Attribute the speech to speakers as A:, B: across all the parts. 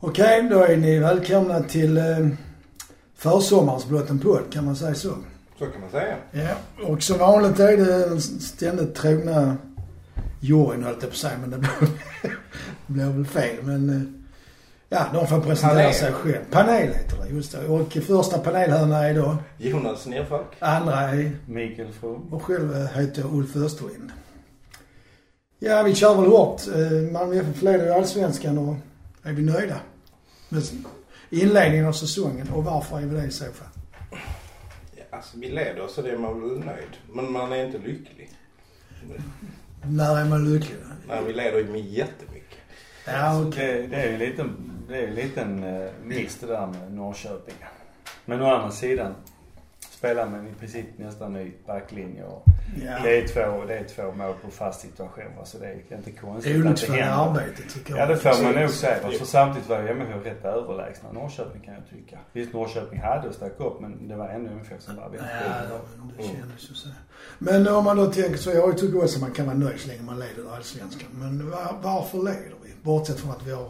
A: Okej, då är ni välkomna till eh, försommarens Blott en podd, kan man säga så?
B: Så kan man säga.
A: Ja, och som vanligt är det den ständigt trogna juryn höll jag på att säga, men det blev, blev väl fel. Men eh, ja, de får presentera
B: Panel.
A: sig själv. Panel heter det, just det. Och första panelhörna är då,
B: Jonas Nerfalk.
A: andra är
C: Mikael From.
A: och själv eh, heter jag Ulf Österlind. Ja, vi kör väl hårt. Eh, Malmö FF leder ju Allsvenskan och är vi nöjda med inledningen av säsongen? Och varför är vi det i så fall?
B: Ja, alltså vi leder så det är man väl nöjd. Men man är inte lycklig.
A: När är man lycklig?
B: Nej, vi leder ju med jättemycket.
A: Ja, okej.
C: Det, det är ju en liten, det är ju en liten eh, miss det där med Norrköping. Men å andra sidan spelar man i princip nästan ny backlinje och
A: Ja.
C: det, är två, det är två mål på fast situation. Så det är inte konstigt att det
A: Olycksfall i
C: händer.
A: arbetet tycker jag.
C: Ja det får man nog säga. För samtidigt var MFF rätt överlägsna Norrköping kan jag tycka. Visst Norrköping hade och stack upp men det var ändå MFF som var bättre.
A: Ja, det kändes ju så. Men om man då tänker så, jag tycker också att man kan vara nöjd så länge man leder Allsvenskan. Men var, varför leder vi? Bortsett från att vi har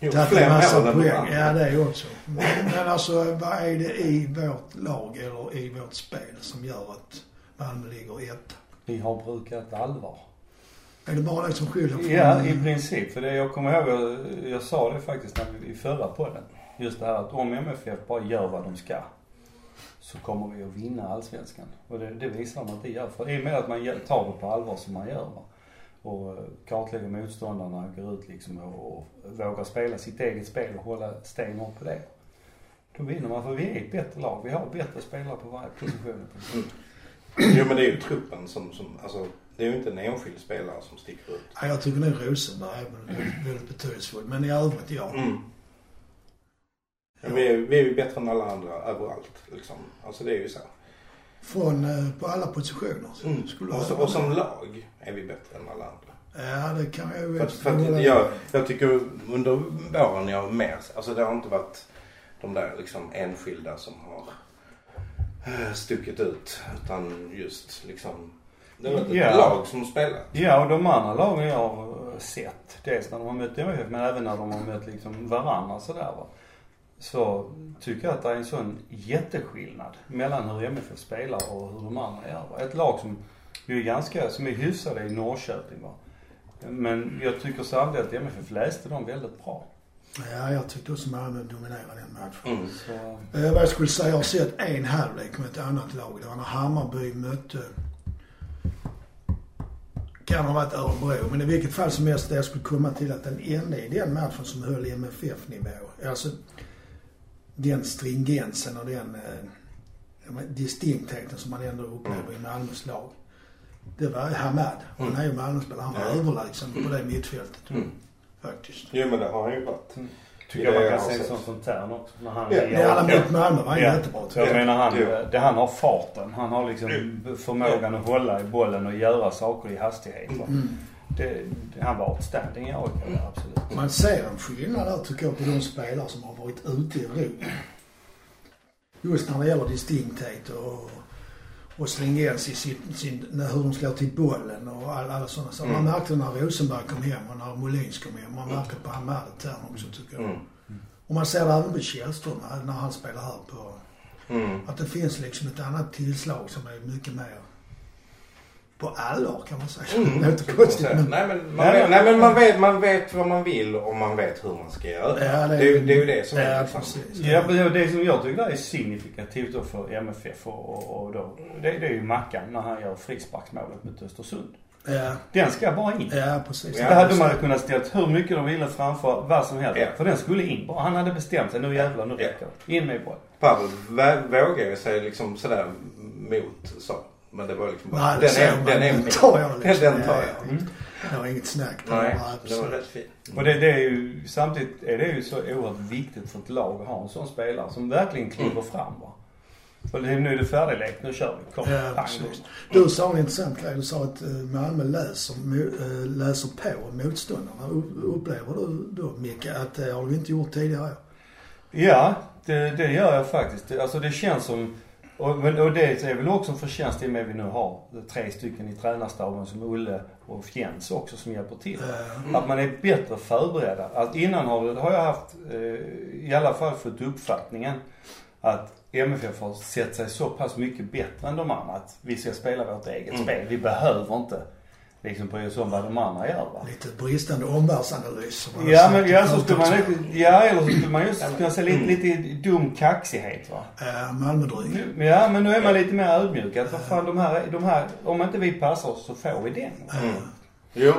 B: Jo, fler
A: en massa
B: mål än de
A: poäng. Ja, det är också. Men, men alltså, vad är det i vårt lag eller i vårt spel som gör att Malmö ligger etta?
C: Vi har brukat allvar.
A: Är det bara det som skiljer från...
C: Ja, i princip. För det, jag kommer ihåg, jag, jag sa det faktiskt när vi, i förra podden. Just det här att om MFF bara gör vad de ska så kommer vi att vinna allsvenskan. Och det, det visar de att det gör. För i och med att man tar det på allvar som man gör va? Och kartlägger motståndarna, går ut liksom och, och vågar spela sitt eget spel och hålla stenhårt på det. Då vinner man för vi är ett bättre lag. Vi har bättre spelare på varje position.
B: Jo men det är ju truppen som, som alltså det är ju inte en enskild spelare som sticker ut.
A: Ja, jag tycker nog Rosenberg är väldigt, väldigt betydelsefull. Men i övrigt, ja.
B: Mm. Men vi, är, vi är ju bättre än alla andra överallt liksom. Alltså det är ju så.
A: Från, eh, på alla positioner.
B: Mm. Och, så, och som lag är vi bättre än alla andra.
A: Ja, det kan jag ju
B: För, för att jag, jag tycker under våren jag har mer, alltså det har inte varit de där liksom enskilda som har eh, stuckit ut. Utan just liksom, det har varit ett
C: Ja.
B: lag som spelat.
C: Ja, och de andra lagen jag har sett, dels när de har mött MFF men även när de har mött liksom varandra sådär va. Så tycker jag att det är en sån jätteskillnad mellan hur MFF spelar och hur de andra gör. Ett lag som ju är ganska, som är hyfsade i Norrköping va. Men jag tycker samtidigt att MFF läste dem väldigt bra.
A: Ja, jag tyckte också Malmö dominerade den matchen.
B: Mm.
C: Så,
A: Eh, vad jag skulle säga, jag har sett en halvlek med ett annat lag. Det var när Hammarby mötte... Kan ha varit Örebro, men i vilket fall som helst det jag skulle komma till att den enda i den matchen som höll MFF-nivå, alltså den stringensen och den eh, distinktheten som man ändå upplever i Malmös lag. Det var Hamad. Han är ju Malmöspelare. Han var
B: Ja.
A: överlägsen på det mittfältet.
B: Mm.
A: Faktiskt.
B: Jo men det har han ju varit.
C: tycker
B: Det
C: jag man kan se en
B: sett.
C: sån som Tern också. När han
B: Ja,
C: är i
A: Ja, alla mot Malmö var
C: Ja.
A: jättebra tycker
C: jag
A: jag.
C: menar han,
B: Jo.
C: det, han har farten. Han har liksom förmågan att hålla i bollen och göra saker i hastighet.
A: Mm.
C: Det, han var outstanding i AIK, ja, absolut.
A: Man ser en skillnad där tycker jag på de spelare som har varit ute i Europa. Just när det gäller distinkthet och, och stringens i sin, sin, när, hur de slår till bollen och alla, alla sådana saker. Man
B: Mm.
A: märkte när Rosenberg kom hem och när Molins kom hem. Man märkte på Hamad och Thern också tycker jag.
B: Mm.
A: Och man ser det även på Källström när han spelar här på
B: Mm.
A: att det finns liksom ett annat tillslag som är mycket mer på allvar kan man säga.
B: Mm.
A: Det låter konstigt men
B: Nej men, man,
C: Nej,
B: vet, nej, men man, vet, man vet vad man vill och man vet hur man ska göra.
A: Ja, det
B: det,
A: är-
B: är, ju- det är ju det som är
A: Ja,
B: liksom.
A: precis.
C: Ja, det som jag tycker är signifikativt då för MFF och, och, och då, det, det är ju Mackan när han gör frisparksmålet mot Östersund.
A: Ja,
C: Den ska bara in.
A: ja precis.
B: Ja,
C: det hade man kunnat ställt hur mycket de ville framför vad som helst.
B: Ja.
C: För den skulle in bara. Han hade bestämt sig. Nu jävlar, nu räcker det. In med bollen.
B: Pavel vågar ju sig liksom sådär mot så. Men det var liksom bara,
A: Nej, det
B: den, är, den är
A: Den
B: min.
A: tar jag liksom.
B: Den tar
A: Ja,
B: jag.
A: ja. Det var inget snack. Det
B: Nej,
A: var
B: det var rätt fint.
C: Och det, det är ju, samtidigt är det ju så oerhört viktigt för ett lag att ha en sån spelare som verkligen kliver
B: Mm.
C: fram va. För det, nu är det färdiglekt, nu kör vi. Kom,
A: Ja, precis. Du sa en intressant grej. Du sa att eh, Malmö läser, eh, läser på motståndarna. Upp- Upplever du då Micke att det har vi inte gjort tidigare?
C: Ja, det, det gör jag faktiskt. Alltså det känns som Och, men, och det är väl också en förtjänst i och med vi nu har tre stycken i tränarstaben som Olle och Jens också som hjälper till.
A: Eh,
C: Att man är bättre förberedda. Att innan har, har jag haft, eh, i alla fall fått uppfattningen att MFF har sett sig så pass mycket bättre än de andra att vi ska spela vårt eget
B: Mm.
C: spel. Vi behöver inte liksom bry oss om vad de andra gör va.
A: Lite bristande omvärldsanalys. som man har
C: Ja men ja, så skulle man, ja eller så skulle man just kunna säga lite, lite dum kaxighet va.
A: Eh, Malmödryg.
C: Nu, ja men nu är man lite mer ödmjuk. Att vad fan de här, de här, om inte vi passar oss så får vi den.
B: Mm. Jo.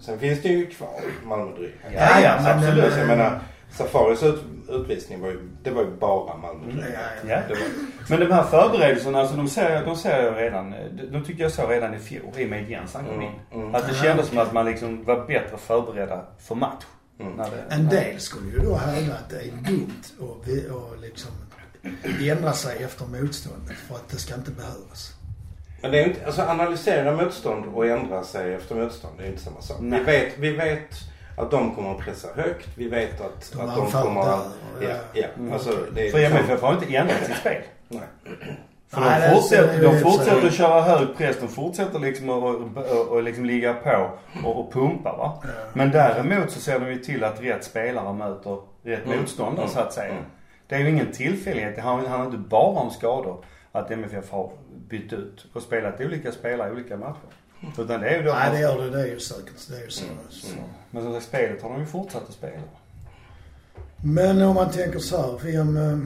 B: Sen finns det ju kvar Malmödryg.
C: Ja, ja,
A: men-
B: absolut.
A: men-
B: Jag menar, Safaris ut, utvisning var ju, det var ju bara Malmödryg.
A: Ja, ja.
C: Ja.
B: Det var,
C: Men de här förberedelserna, alltså de ser, de ser jag redan, de, de tycker jag så redan i fjol i och med Jens han kom
B: Mm,
C: in.
B: mm.
C: Att det
A: Ja,
C: kändes som att man liksom var bättre förberedda för match.
B: Mm.
C: När det,
A: En del skulle ju då hävda att det är dumt att vi- att liksom ändra sig efter motståndet för att det ska inte behövas.
B: men det är inte, alltså analysera motstånd och ändra sig efter motstånd, det är inte samma sak.
C: Nej.
B: Vi vet, vi vet att de kommer att pressa högt. Vi vet att
A: De
B: att de kommer att... Ja,
A: ja.
B: ja.
C: Mm.
B: Alltså, det är
C: För
B: liksom-
C: MFF har inte ändrat sitt spel.
B: Nej.
C: För
A: Nej,
C: de fortsätter, de fortsätter att köra hög press, de fortsätter liksom att och, och liksom ligga på och, och pumpa va. Men däremot så ser de ju till att rätt spelare möter rätt
B: Mm.
C: motståndare
B: Mm.
C: så att säga.
B: Mm.
C: Det är ju ingen tillfällighet. Det handlar handlar inte bara om skador. Att MFF har bytt ut och spelat olika spelare i olika matcher. Utan det är ju då...
A: Nej, det gör det. Det är ju säkert. Det är ju så. så.
B: Mm.
C: Men som sagt, spelet har de ju fortsatt att spela.
A: Men om man tänker så här, vem eh,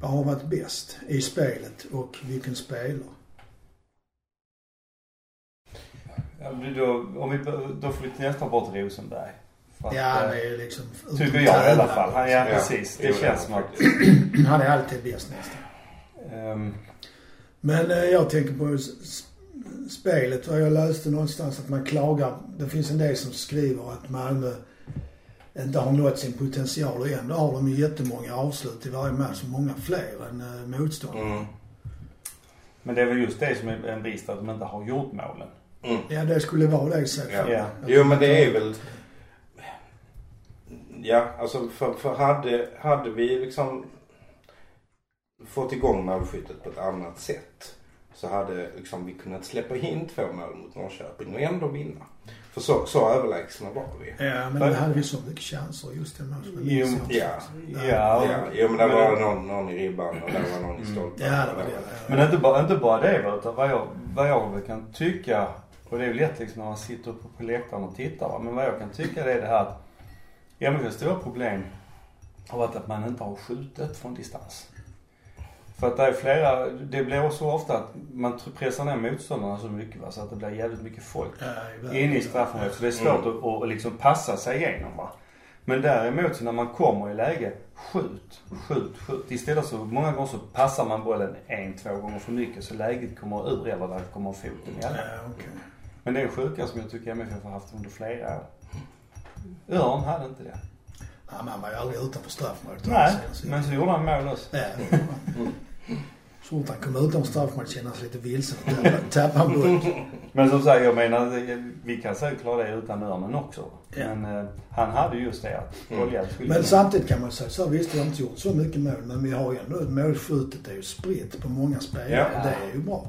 A: vad har varit bäst i spelet och vilken spelare?
C: Ja, då, om vi, då får vi nästan bort Rosenberg. Att,
A: Ja,
C: eh,
A: det är liksom...
C: Tycker jag i alla fall. Han, ja, precis. Det känns som att...
A: Han är alltid bäst nästan.
C: ehm,
A: Men eh, jag tänker på spelet och jag läste någonstans att man klagar. Det finns en del som skriver att Malmö inte har nått sin potential och ändå har de ju jättemånga avslut i varje match. Många fler än eh, motståndare.
B: Mm.
C: men det är väl just det som är en brist, att de inte har gjort målen.
B: Mm.
A: Ja, det skulle vara det i så fall.
B: Ja.
C: Ja.
B: Jo men det är väl... Ja, alltså för, för hade, hade vi liksom fått igång målskyttet på ett annat sätt så hade liksom vi kunnat släppa in två mål mot Norrköping och ändå vinna. För så, så överlägsna var vi.
A: Ja, men då hade vi så mycket chanser just den matchen.
C: Jo.
B: Ja.
C: Ja,
B: Ja, jo men det var någon, någon i ribban och det var någon i stolpen.
A: Ja, det var det.
C: Men inte bara, inte bara det va, utan vad jag, vad jag kan tycka, och det är ju lätt liksom när man sitter uppe på läktaren och tittar va, men vad jag kan tycka det är det här att MFFs stora problem har varit att man inte har skjutit från distans. För att det är flera, det blir så ofta att man pressar ner motståndarna så mycket va, så att det blir jävligt mycket folk
A: Ja, i
C: inne i straffområdet. Så det är svårt
B: Mm.
C: att, att liksom passa sig igenom va. Men däremot så när man kommer i läge, skjut, skjut, skjut. Istället så många gånger så passar man bollen en, två gånger för mycket så läget kommer ur eller där kommer foten
A: Ja,
C: emellan.
A: okej.
C: Men det är sjuka som jag tycker MFF har haft under flera år. Örn hade inte det.
A: Ja, men han var ju aldrig utanför straffområdet.
C: Nej,
A: Så-
C: men så gjorde han mål också.
A: Ja, Så fort han kom utanför straffområdet kände han sig lite vilsen tappade- han bollen.
C: Men som sagt, jag menar, vi kan säkert klara det utan Örnen också.
A: Ja.
C: Men eh, han hade just det att
B: Mm.
C: olja skulle
A: Men samtidigt kan man säga så visst vi har inte gjort så mycket mål men vi har ju ändå, målskyttet är ju spritt på många spelare.
B: Ja.
A: Det är ju bra.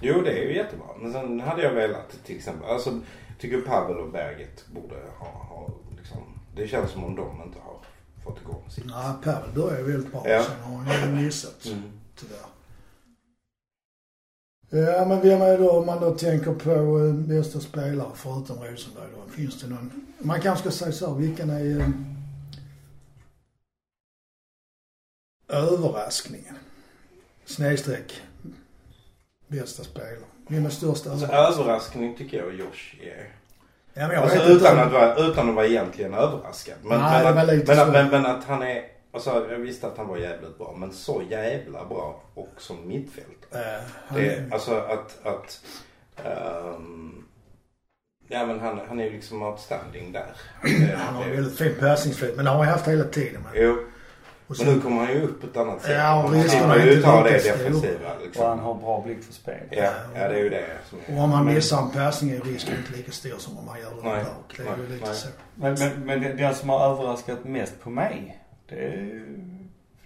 B: Jo det är ju jättebra. Men sen hade jag velat till exempel, alltså tycker Pavel och Berget borde ha, ha liksom, det känns som om de inte har fått igång sitt.
A: Nej, Pavel börjar ju väldigt bra.
B: Ja.
A: Sen har han ju missat,
B: Mm.
A: Tyvärr. Ja, men vem är då, om man då tänker på eh, bästa spelare förutom Rosenberg då? Finns det någon? Man kanske ska säga så vilken är eh, överraskningen? Snedstreck bästa spelare. Vem är största
B: Alltså överraskning tycker jag Josh är.
A: Ja, men jag
B: Alltså utan
A: om-
B: att, vara, utan att vara egentligen överraskad. Men,
A: Nej,
B: men, att, men, men, men att han är, alltså jag visste att han var jävligt bra. Men så jävla bra och som mittfält.
A: Eh, han
B: Det,
A: är-
B: alltså att, att ehm, Ja men han, han är ju liksom outstanding där.
A: Han har väldigt fin passningsfot, men det har han haft hela tiden. Men,
B: Jo,
A: och
B: men nu kommer han ju upp på ett annat sätt.
A: Ja, och
B: Man
A: riskerna
B: slipper
A: är
B: ju
A: inte
B: ta det defensiva
C: Och
B: liksom.
C: han har bra blick för spel.
B: Ja, ja, det är ju det som
A: och om han missar en passning är risken inte lika stor som om han gör det
B: Nej,
A: bak. Det är ju lite
B: nej.
A: så.
C: Men, men, men den som har överraskat mest på mig, det är,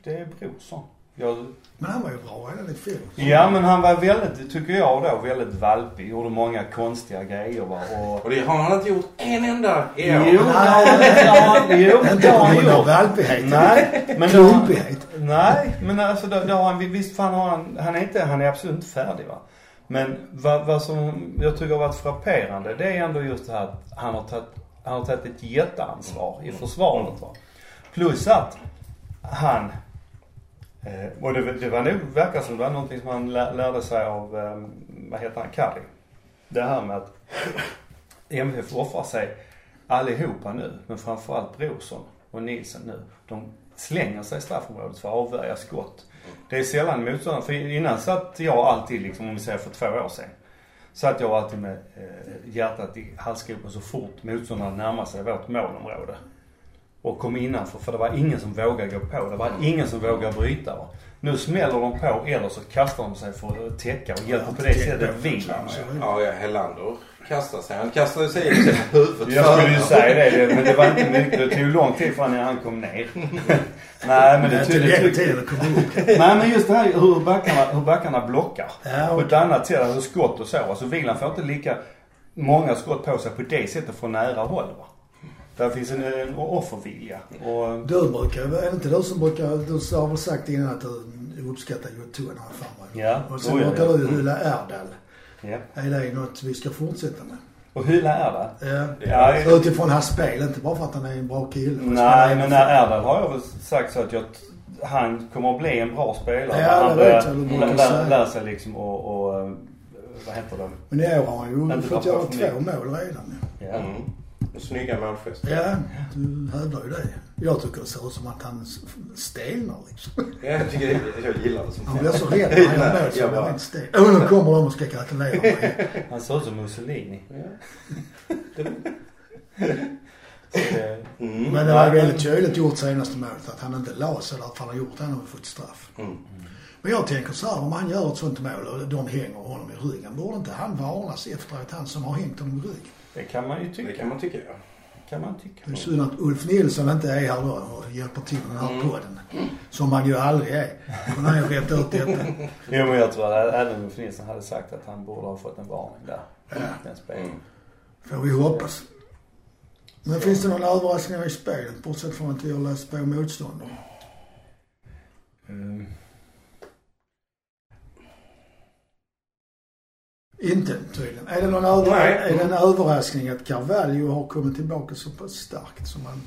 C: det är Brorsson. Jag,
A: Men han var ju bra i fjol.
C: ja men han var väldigt, tycker jag då, väldigt valpig. Gjorde många konstiga grejer va. Och,
B: Och det har han inte gjort en enda i år.
C: Jo, det har han- jo, det har gjort.
A: valpighet.
C: Nej, men
A: Klumpighet.
C: Nej, men alltså det, det har han, visst fan har han, han är inte, han är absolut inte färdig va. Men vad, vad som jag tycker har varit frapperande det är ändå just det här att han har tagit, han har tagit ett jätteansvar i försvaret va. Plus att han, eh, och det, det var nog, verkar som det var någonting som han lär, lärde sig av, eh, vad heter han, Kari. Det här med att MFF offrar sig allihopa nu, men framförallt Brorsson och Nilsen nu. De slänger sig i straffområdet för att avvärja skott. Det är sällan motståndarna, för innan satt jag alltid liksom, om vi säger för två år sedan. Satt jag alltid med eh, hjärtat i halsgropen så fort motståndaren närmade sig vårt målområde. Och kom innanför, för det var ingen som vågade gå på. Det var ingen som vågade bryta. Va? Nu smäller de på eller så kastar de sig för att täcka och hjälper på det sättet Wieland.
B: Ja, ja, Helander kastar sig. Han kastade sig i huvudet
C: Jag skulle ju säga det, men det var inte mycket. Det tog lång tid för när han kom ner. Nej men det tog... Det
A: tid att komma upp.
C: nej men just det här hur backarna, hur backarna blockar.
A: Ja,
C: På
A: och
C: ett annat sätt, alltså skott och så. Alltså Wieland får inte lika många skott på sig på det sättet från nära håll va. Där finns en, en offervilja. Och,
A: Du brukar, är det inte du som brukar, du har väl sagt innan att du uppskattar Jotun jag för mig.
C: Ja.
A: Och sen
C: Oh, ja,
A: brukar
C: ja.
A: du hylla Erdal.
C: ja.
A: Är det något vi ska fortsätta med?
C: Och hylla Erdal.
A: Ja.
C: Ja,
A: Så utifrån hans spel, inte bara för att han är en bra kille.
C: Nej men när Erdal har jag väl sagt så att jag, han kommer att bli en bra spelare.
A: Ja,
C: han
A: det vet
C: börjar-
A: jag, du brukar
C: lär,
A: säga.
C: lär, lär sig liksom och, och eh, vad heter det?
A: Men i år har han ju fått göra två mål redan.
C: Ja.
B: Mm. Och Snygga målgester.
A: Ja, du hävdar ju det. Jag tycker det ser ut som att han stelnar liksom.
B: Ja, jag, tycker, det- jag gillar det som
A: Han blir så rädd när han gör mål så
B: Jag
A: han blir helt stel. Åh, nu kommer de och ska gratulera mig.
C: Han ser ut som Mussolini.
B: Ja. Mm.
A: Men det var väldigt tydligt gjort senaste målet att han inte la sig där för han har gjort det. Han har fått straff.
B: Mm.
A: Men jag tänker så här, om han gör ett sånt mål och de hänger honom i ryggen. Borde inte han varnas efteråt, han som har hängt honom i ryggen?
C: Det kan man ju
B: Det
C: tycka.
B: kan man tycka ja.
C: kan man tycka.
A: Det är synd att Ulf Nilsson inte är här då och hjälper till med den här
B: Mm.
A: podden. Som han ju aldrig är. Men han har ju rätt ut detta.
C: Jo men jag tror att även Ulf Nilsson hade sagt att han borde ha fått en varning där.
A: Ja.
C: Den spelningen.
A: Får vi hoppas. Men finns det någon överraskning i spelet bortsett från att vi har läst på motståndare?
C: Mm.
A: Inte tydligen. Är det någon över... Är det en överraskning att Carvalho har kommit tillbaka så pass starkt som han...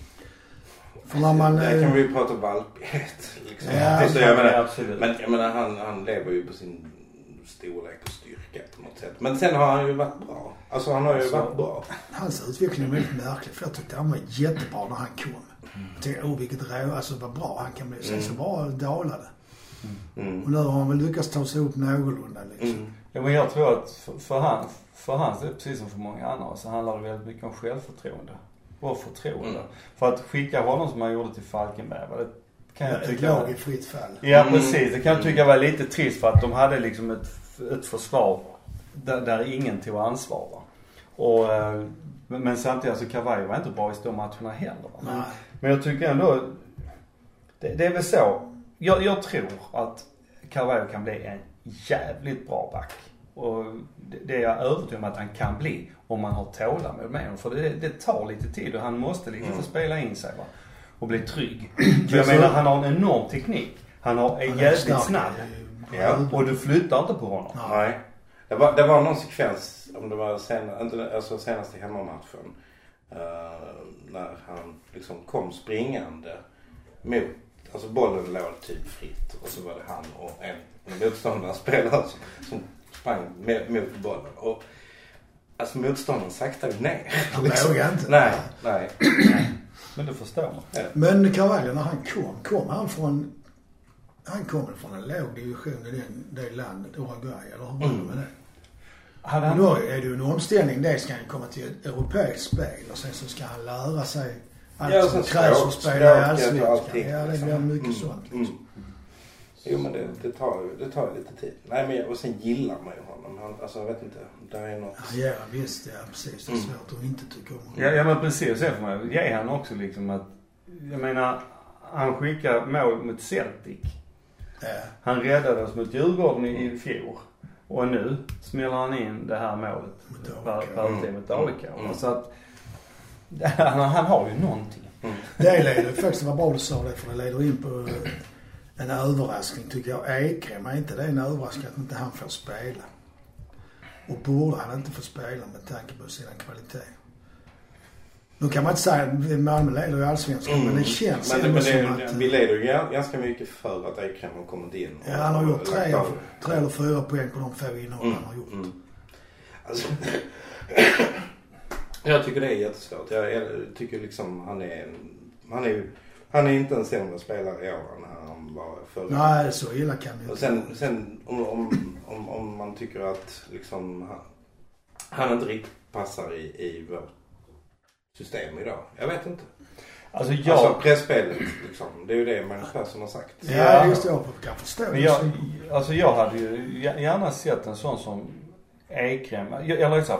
A: För när man...
B: Där
A: eh,
B: kan vi ju prata valpighet. Liksom.
A: Ja,
C: Det
B: jag
C: man
B: menar.
C: absolut.
B: Men jag menar han, han lever ju på sin storlek och styrka på något sätt. Men sen har han ju varit bra. Alltså han har ju
C: Alltså-
B: varit bra.
A: Hans utveckling är väldigt märklig för jag tyckte han var jättebra när han kom. Jag tänkte, åh vilket rå, alltså vad bra han kan bli. Sen så
B: Mm.
A: bara dalade.
B: Mm.
A: Och nu har han väl lyckats ta sig upp någorlunda liksom.
B: Mm.
C: Ja, men jag tror att för, för, han, för hans precis som för många andra, så handlar det väldigt mycket om självförtroende. Och förtroende.
B: Mm.
C: För att skicka honom som han gjorde till Falkenberg, det kan jag
A: Ett
C: tycka
A: lag
C: var,
A: i fritt fall.
C: Ja
B: Mm.
C: precis, det kan jag tycka var lite trist för att de hade liksom ett, ett försvar där, där ingen tog ansvar va. Och, eh, men samtidigt, alltså Cavallo var inte bra i de matcherna heller va. Men,
A: Nej.
C: men jag tycker ändå, det, det är väl så. Jag, jag tror att Carvalho kan bli en jävligt bra back. Och det, det är jag övertygad om att han kan bli om man har tålamod med honom. För det, det tar lite tid och han måste liksom
B: Mm.
C: få spela in sig va. Och bli trygg. För jag menar han har en enorm teknik. Han har, är
A: Han
C: jävligt snabb.
A: i-
B: Ja.
C: Och du flyttar inte på honom.
B: Nej. Det var, det var någon sekvens, om det var sen, alltså senaste hemmamatchen. Uh, när han liksom kom springande mot, alltså bollen låg typ fritt och så var det han och en, en motståndare spelare som, som sprang med, mot bollen. Och alltså motståndaren saktade ner.
A: Han vågade inte.
B: Nej, nej.
C: Men det förstår man.
A: Men Carvalho när han kom, kom han från... Han kom väl från en låg division i den, det landet, Uruguay, eller hur var det med det?
C: Han,
A: då är det ju en omställning. Dels ska han komma till ett europeiskt spel och sen så ska han lära sig allt som krävs för att spela i Allsvenskan. Ja, det
B: liksom.
A: blir mycket
B: Mm,
A: sånt.
B: Mm. Jo men det, det, tar, ju- det tar ju lite tid. Nej men jag- och sen gillar man ju honom. Han, alltså jag vet inte. Det är något.
A: Ja, ja visst. Ja, precis. Det är
B: Mm.
A: svårt att inte tycka om honom.
C: ja, ja men precis. Sen får man ge han också liksom att, jag menar, han skickar mål mot Celtic.
A: Ja.
C: Han räddade oss mot Djurgården i, i fjol. Och nu smäller han in det här målet
A: Mot
C: på
A: AIK.
C: mot AIK.
B: Mm.
C: Så att han, han har ju någonting.
A: Det leder faktiskt, det var bra du sa det för det leder in på en överraskning tycker jag. Ekrem, är inte det en överraskning att inte han får spela? Och borde han inte få spela med tanke på sina kvaliteter? Nu kan man inte säga att Malmö leder i Allsvenskan men det känns
B: men, men
A: som
B: det,
A: att...
B: Vi leder ju ganska mycket för att Ekrem har kommit in. och-
A: Ja, han har gjort tre,
B: av.
A: tre eller fyra poäng på de få inhopp han har gjort.
B: Mm. Alltså, jag tycker det är jättesvårt. Jag, jag tycker liksom han är han är han är inte en sämre spelare i år än han var förra
A: Nej, så illa kan det ju
B: Och
A: inte
B: sen, sen om, om, om, om man tycker att liksom han, han inte riktigt passar i, i vårt system idag. Jag vet inte.
C: Alltså jag...
B: Alltså pressspelet liksom. Det är ju det Magnus Persson har sagt.
A: Ja, just det. Jag kan förstå
C: Men jag, alltså jag hade ju gärna sett en sån som Ekrem. Jag- Eller så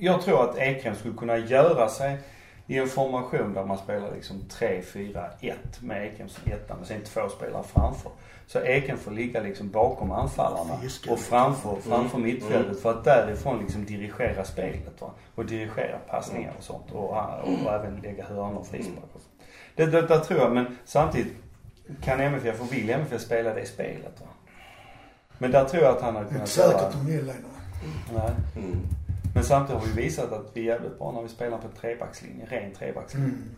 C: Jag tror att Ekrem skulle kunna göra sig i en formation där man spelar liksom 3-4-1 med Ekrem som etta men sen två spelare framför. Så Ekrem får ligga liksom bakom anfallarna och framför, framför
B: Mm.
C: mittfältet
B: Mm.
C: för att därifrån liksom dirigera spelet va. Och dirigera passningar och sånt och, och, och även lägga hörnor och sånt. Det, det, det tror jag men samtidigt kan MFF och vill MFF spela det spelet va. Men där tror jag att han hade
A: Det är
C: kunnat
A: inte säkert de vill det.
C: Nej.
B: Mm.
C: Men samtidigt har vi visat att vi är jävligt bra när vi spelar på trebackslinje, ren trebackslinje.
A: Mm.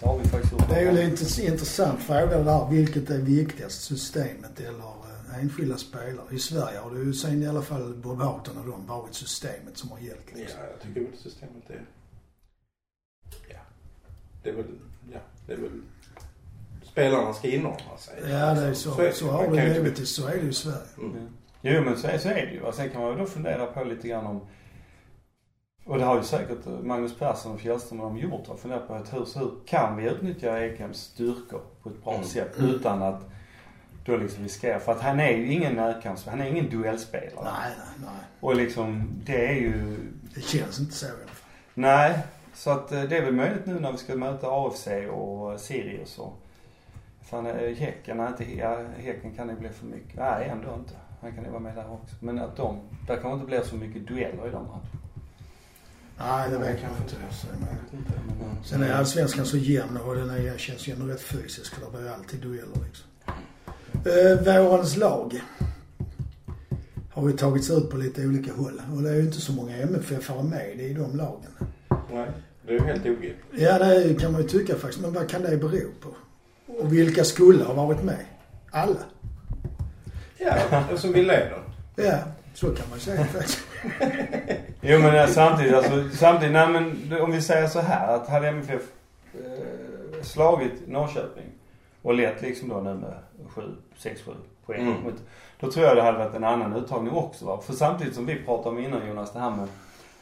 C: Det har vi faktiskt gjort.
A: Det är ju lite intressant fråga det där. Vilket är viktigast? Systemet eller eh, enskilda spelare? I Sverige har det ju sen i alla fall Houghton och de varit systemet som har gällt.
B: Ja,
A: Liksom.
B: jag tycker väl systemet är... Ja. Det är väl... Ja, det är väl... Spelarna ska inordna sig.
A: Ja, det är så. Så,
B: är
A: så har det blivit. Så är det ju i Sverige.
B: Mm.
C: Jo men så är, så är det ju. Och sen kan man ju då fundera på lite grann om och det har ju säkert Magnus Persson och Fjällström och de gjort. Och funderat på att hur, så hur kan vi utnyttja Ekhems styrkor på ett bra
B: Mm.
C: sätt utan att då liksom riskera. För att han är ju ingen närkamps, han är ingen duellspelare.
A: Nej, nej, nej.
C: Och liksom det är ju
A: Det känns inte så i alla fall.
C: Nej, så att eh, det är väl möjligt nu när vi ska möta AFC och eh, Sirius och Fan, eh, Häcken, inte, ja, Häcken kan det bli för mycket. Nej, ändå inte. Han kan ju vara med där också. Men att de, där kanske inte blir så mycket dueller i de matcherna.
A: Nej, det vet jag inte.
C: Eh,
A: Sen är allsvenskan så jämn och den är, känns ju ändå rätt fysisk. För det blir alltid dueller liksom. Eh, vårens lag har ju tagits ut på lite olika håll. Och det är ju inte så många MFF med i de lagen.
B: Nej, det är ju helt obegripligt.
A: Ja, det kan man ju tycka faktiskt. Men vad kan det bero på? Och vilka skulle ha varit med? Alla?
B: Ja, eftersom vi leder.
A: Ja, så kan man säga faktiskt.
C: Jo men eh, samtidigt, alltså, samtidigt, nej men om vi säger så här att hade MFF eh, slagit Norrköping och lett liksom då nu med 7, 6, 7 poäng
B: Mm.
C: mot, Då tror jag det hade varit en annan uttagning också va. För samtidigt som vi pratade om innan Jonas, det här med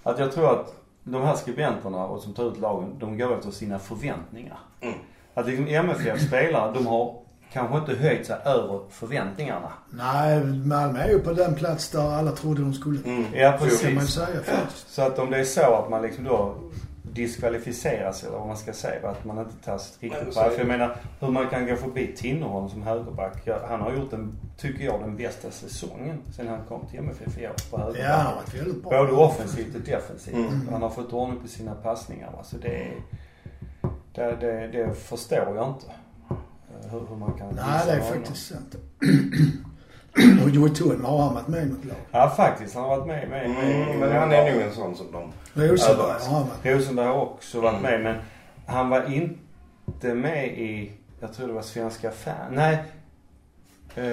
C: att jag tror att de här skribenterna och som tar ut lagen, de går efter sina förväntningar.
B: Mm.
C: Att liksom MFF spelare, de har kanske inte höjt sig över förväntningarna.
A: Nej, Malmö är ju på den plats där alla trodde de skulle.
B: Mm.
C: Ja,
A: Så kan man ju
C: precis.
A: säga faktiskt.
C: Så att om det är så att man liksom då diskvalificeras eller vad man ska säga, att man inte tas
B: Nej,
C: riktigt på För jag
B: det.
C: menar, hur man kan gå förbi Tinnerholm som högerback. Han har gjort den, tycker jag, den bästa säsongen sen han kom till MFF i år på högerback.
A: Ja, han har väldigt bra.
C: Både offensivt och defensivt.
B: Mm.
C: Han har fått ordning på sina passningar. va. Så det, det, det, det förstår jag inte. Eh, Hur, hur man kan
A: Nej, det är
C: honom.
A: faktiskt sant. Och Joey Thun, har han varit med i något lag?
C: Ja, faktiskt. Han har varit med. med, med
B: Mm, men han är nog en sån som de...
A: Rosenberg har han varit.
C: Rosenberg har också varit
B: Mm.
C: med men han var inte med i, jag tror det var Svenska fan. Nej. Uh,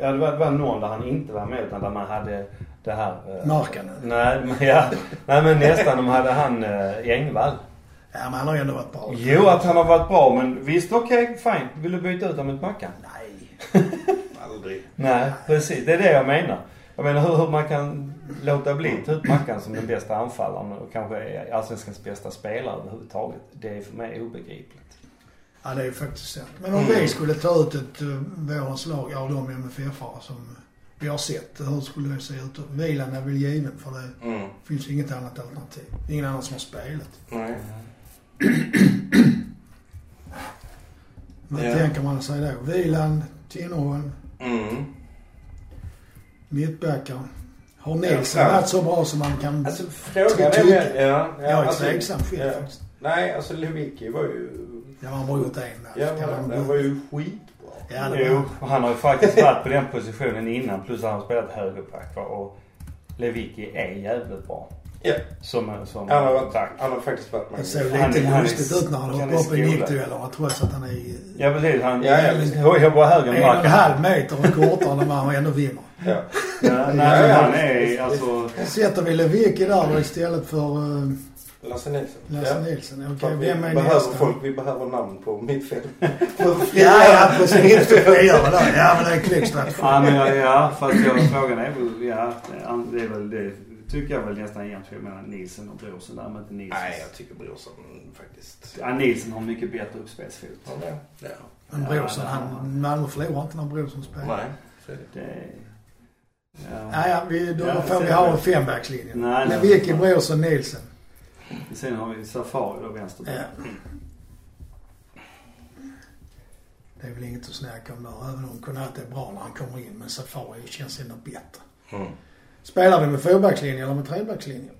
C: ja, det var, det var någon där han inte var med utan där man hade det här. Uh,
A: Markanen.
C: Nej, men, ja, nej men nästan. De hade han uh, Engvall.
A: Ja, men han har ändå varit bra.
C: Jo, att han har varit bra men visst okej, fine. Vill du byta ut honom mot Mackan?
A: Nej.
B: Aldrig.
C: Nej, precis. Det är det jag menar. Jag menar hur, hur man kan låta bli att ta ut Mackan som den bästa anfallaren och kanske är allsvenskans bästa spelare överhuvudtaget. Det är för mig obegripligt.
A: Ja, det är ju faktiskt sant. Men om vi skulle ta ut ett uh, vårens lag av de MFF-are som vi har sett, hur skulle det se ut? Vilan är väl given för det
B: Mm.
A: finns inget annat alternativ. Ingen annan som har spelat.
B: Nej.
A: Vad
B: Ja.
A: tänker man sig då? Vilan, Tinnerholm.
B: Mm.
A: Mittbackar. Har Nilsson
B: Ja,
A: varit så bra som man kan...
B: Alltså frågan är med, ja, ja,
A: jag är
B: alltså,
A: tveksam själv
B: ja.
A: faktiskt.
B: Nej, alltså Lewicki var ju,
A: Ja, han har gjort en där.
B: ja,
A: Kan
B: men
A: han-
B: det var ju skitbra.
A: Ja, det
C: Jo,
A: var...
C: han har ju faktiskt varit på den positionen innan plus han har spelat högerback och Lewicki är jävligt bra.
B: Ja.
C: Som, som
B: Han har, varit, han har faktiskt varit
A: Det
B: med.
A: såg
C: Han-
A: lite lustigt ut när han
C: han
A: hoppade
C: är
A: upp i
C: skolad.
A: nickduellerna trots att han är
C: Ja precis, han
B: Ja, ja,
C: höger
A: en
C: än
A: och en
C: backen.
A: halv meter och kortare än vad han ändå vinner.
B: Ja.
C: Ja, nej, han är alltså...
A: Sätter vi Lewicki där då istället för uh,
B: Lasse Nilsson.
A: Lasse
B: ja.
A: Nilsson? Okej,
B: vi
A: vem är
B: behöver
A: nästa?
B: folk, vi behöver namn på mittfält.
A: Ja, ja precis. Det göra då. Ja, men det är en klok strategi.
C: Ja, men ja, ja fast jag, frågan är väl, ja, det är väl det tycker jag väl nästan jämnt mellan Nielsen och Brorsson där, men inte Nielsen.
B: Nej, jag tycker Brorsson faktiskt.
C: Ja, Nielsen har mycket bättre uppspelsfot.
B: Ja, det. Ja.
A: Men Brorsson, han, Malmö förlorar inte när Brorsson spelar.
B: Nej, så är det.
C: Det, ja.
A: Ja, ja, vi, då
C: Ja,
A: får vi ha
C: det.
A: en fembackslinje.
C: Nej, nej.
A: Lewicki, Brorsson, Nilsen.
C: Sen har vi Safari då vänster.
A: Ja. Det är väl inget att snacka om där. Även om Konate är bra när han kommer in. Men Safari känns ändå bättre.
B: Mm.
A: Spelar vi med fyrbackslinje eller med trebackslinje?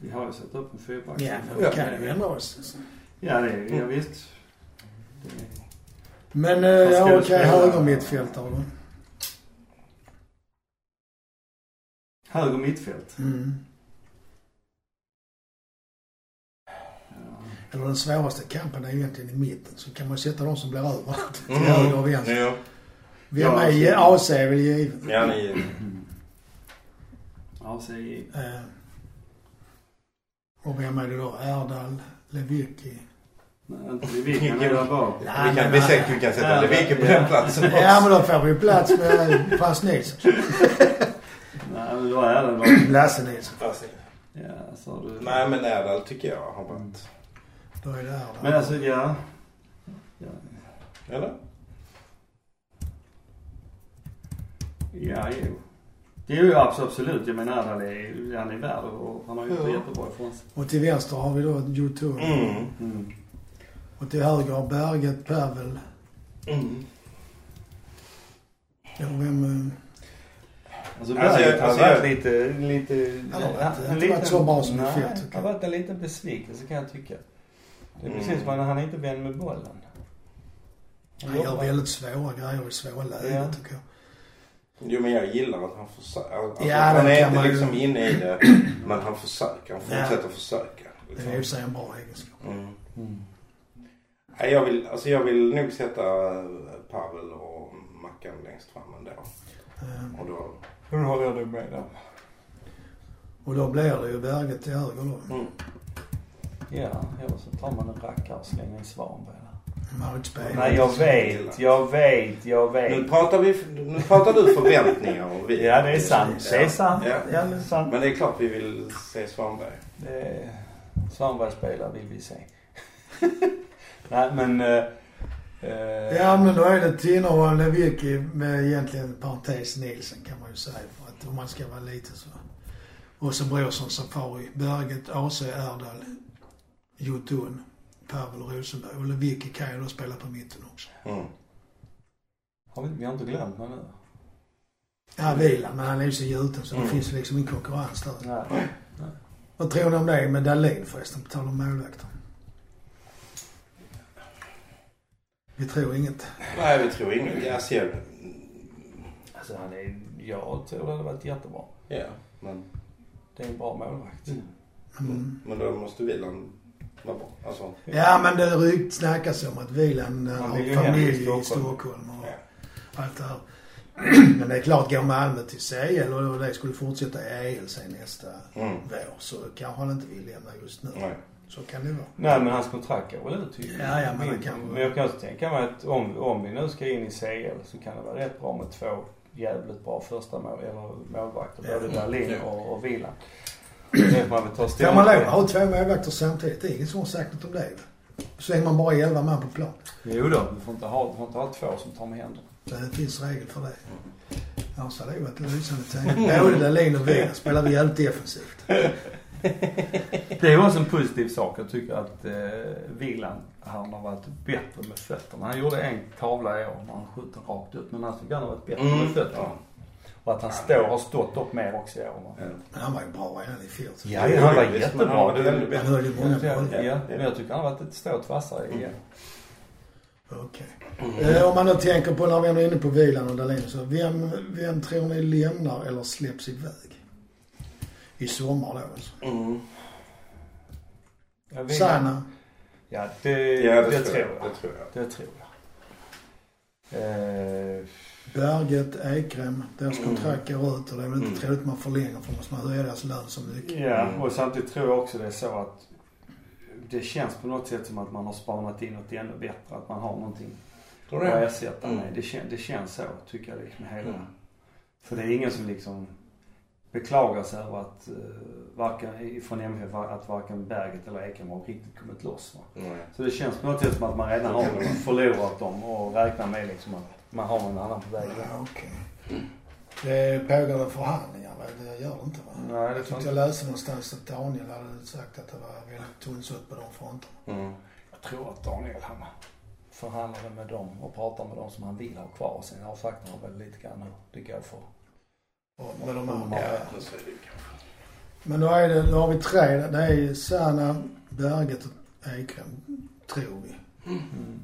C: Vi har ju satt upp en fyrback.
A: Ja, men vi kan ju ändra oss.
C: Ja, det är, ja visst. Det,
A: Men eh, ja, okej,
C: spela?
A: höger mittfältare då.
C: höger mittfält.
A: Mm. Eller den svåraste kampen är egentligen i mitten. Så kan man sätta de som blir över till
B: Mm.
A: höger och vänster.
B: Ja,
A: Vem är
C: alltså-
A: AC är väl givet.
B: ja ni...
C: Mm. Så i,
A: Eh, och vem är det då? Erdal, Lewicki.
C: nej, inte vi kan där bak.
B: Vi kan, vi säkert vi kan sätta
C: Ja,
B: Lewicki på
C: ja.
B: den platsen också.
A: Ja men då får vi plats med Frans Nilsson.
C: Nej, men då är det då.
A: Lasse Nilsson.
B: Fast-
C: Ja, så har du.
B: Nej men Erdal tycker jag har varit...
A: Då är det Erdal.
C: Men alltså, ja. Ja,
B: Eller?
C: ja jo. Det är ju abs- absolut. Jag menar, han är, han är värd och han har gjort det
B: Ja.
C: jättebra ifrån sig.
A: Och till vänster har vi då Youtube.
B: Mm.
C: Mm.
A: Och till höger har Berget, Pavel.
B: Mm.
A: Ja, vem... eh,
C: Alltså
B: Alltså,
C: Berget har
B: alltså,
C: varit
B: jag-
C: lite, lite...
A: Han har varit-
C: en
A: inte varit så bra som
C: nej,
A: fjol, tycker
C: han har varit en liten besvikelse kan jag tycka. Det är
B: Mm.
C: precis som att han är inte vän med bollen.
A: Han gör väldigt svåra grejer i svåra lägen
C: Ja.
A: tycker jag.
B: Jo men jag gillar att han försöker. Alltså,
A: Ja,
B: han
A: det
B: är inte
A: man ju-
B: liksom inne i det. Men han försöker. Han
A: Ja.
B: fortsätter försöka.
A: Det
B: Liksom.
A: är ju så en bra egenskap.
B: Mm.
C: Mm.
B: Nej, jag vill, alltså jag vill nog sätta eh, Pavel och Mackan längst fram ändå.
A: Eh,
B: Och då...
C: Hur håller jag dig med där?
A: Och då blir det ju Berget till höger då.
B: Mm.
C: Ja, eller så tar man en rackare och slänger in Svanberg
A: inte spelat.
C: Nej, jag vet, jag vet, jag
B: Nu
C: vet.
B: pratar vi, nu pratar du förväntningar och vi.
C: Ja, det är sant. Det är sant.
B: Ja.
C: Ja, det är sant.
B: Men det är klart vi vill se Svanberg.
C: Det- Svanberg spelar vill vi se. Nej, men... eh,
A: Ja men då är det Tinnerholm, Lewicki med egentligen parentes Nilsen kan man ju säga. För att om man ska vara lite så. Och så Brorsson, Safari, Berget, AC, Erdal, Jotun, Pavel Rosenberg. Och Lewicki kan ju då spela på mitten också.
B: Mm.
C: Har vi, vi har inte glömt någon nu.
A: Ja, Wieland, men han är ju så gjuten så
B: Mm.
A: det finns liksom ingen konkurrens där.
C: Nej.
A: Vad tror ni om det med Dahlin förresten, på tal om målvakter? Vi tror inget.
B: Nej, vi tror inget. Jag ser...
C: Alltså han är... Jag tror det hade varit jättebra.
B: Ja, men...
C: Det är en bra målvakt.
A: Mm.
B: Men då måste bra. Alltså...
A: Ja men det rykt snackas om att Wieland eh, har familj i
C: Stockholm.
A: Och
B: Ja.
A: allt det här. Men det är klart, går Malmö till CL och det skulle fortsätta i EL sen nästa
B: Mm.
A: vår så kanske han inte vill lämna just nu.
B: Nej.
A: Så kan det vara.
C: Nej men hans kontrakt går väl ut till
A: Ja, ja, men det kan.
C: Men jag kan också tänka mig att om, om vi nu ska in i CL så kan det vara rätt bra med två jävligt bra första mål, eller målvakter.
A: Ja.
C: Både Dahlin och, och Wieland. Det får man väl ta ställning
A: man lov ha två målvakter samtidigt? Det är ingen som har sagt något om det. Så länge man bara är 11 man på plan.
C: Jo då, du får inte ha, du får inte ha två som tar med händerna.
A: Det finns regel för det. Annars hade det varit en lysande tanke. Både Dahlin och Wieland spelar vi jävligt defensivt.
C: Det är också en positiv sak. Jag tycker att eh, Wieland, han har varit bättre med fötterna. Han gjorde en tavla i år när han skjuter rakt ut. Men han tycker han har varit bättre med
B: Mm.
C: fötterna.
B: Ja.
C: Och att han står, har stått upp mer också i år.
B: Ja.
A: Men han var ju bra redan i fjol.
C: Ja, han var jättebra.
B: han
A: höll ju många
C: Ja,
A: bollar.
C: ja, men jag tycker han har varit ett strået vassare
B: Mm.
C: igen.
A: Okej.
B: Mm.
A: Eh, om man nu tänker på när vi är inne på Wieland och Dahlin så vem, vem tror ni lämnar eller släpps iväg? I sommar då alltså.
B: Mm.
C: Vill-
A: Sanna.
C: Ja, det,
B: Ja, det,
C: det,
B: tror jag.
C: jag.
B: Det tror jag.
C: Det tror jag. Eh,
A: Berget, Ekrem, deras
B: Mm.
A: kontrakt går ut och det är väl inte
B: Mm.
A: troligt man förlänger för då måste man höja deras lön så mycket.
C: Ja, och samtidigt tror jag också det är så att det känns på något sätt som att man har spanat in något ännu bättre. Att man har någonting
B: Tror du
C: att
B: det?
C: ersätta
B: Mm.
C: med. Det, kän, det känns så, tycker jag liksom hela.
B: Mm.
C: För det är ingen som liksom beklagar sig över att uh, varken, från MFF att varken Berget eller Ekrem har riktigt kommit loss. Va?
B: Nej.
C: Så det känns på något sätt som att man redan har förlorat dem och räknar med liksom att man har någon annan på väg.
A: Ja, okej. Det pågår det förhandlingar va? Det gör det inte va?
C: Nej, det
A: Jag
C: tror
A: tyckte
C: jag
A: läste någonstans att Daniel hade sagt att det var väldigt tunnsått på de fronterna.
B: Mm.
C: Jag tror att Daniel han förhandlade med dem och pratade med dem som han vill ha kvar. Sen har han väl lite grann hur det går för.
A: Och med de andra.
B: Ja.
A: Men då är det, då har vi tre. Det är Sanna, Berget och Ekrem. Tror vi.
C: Mm.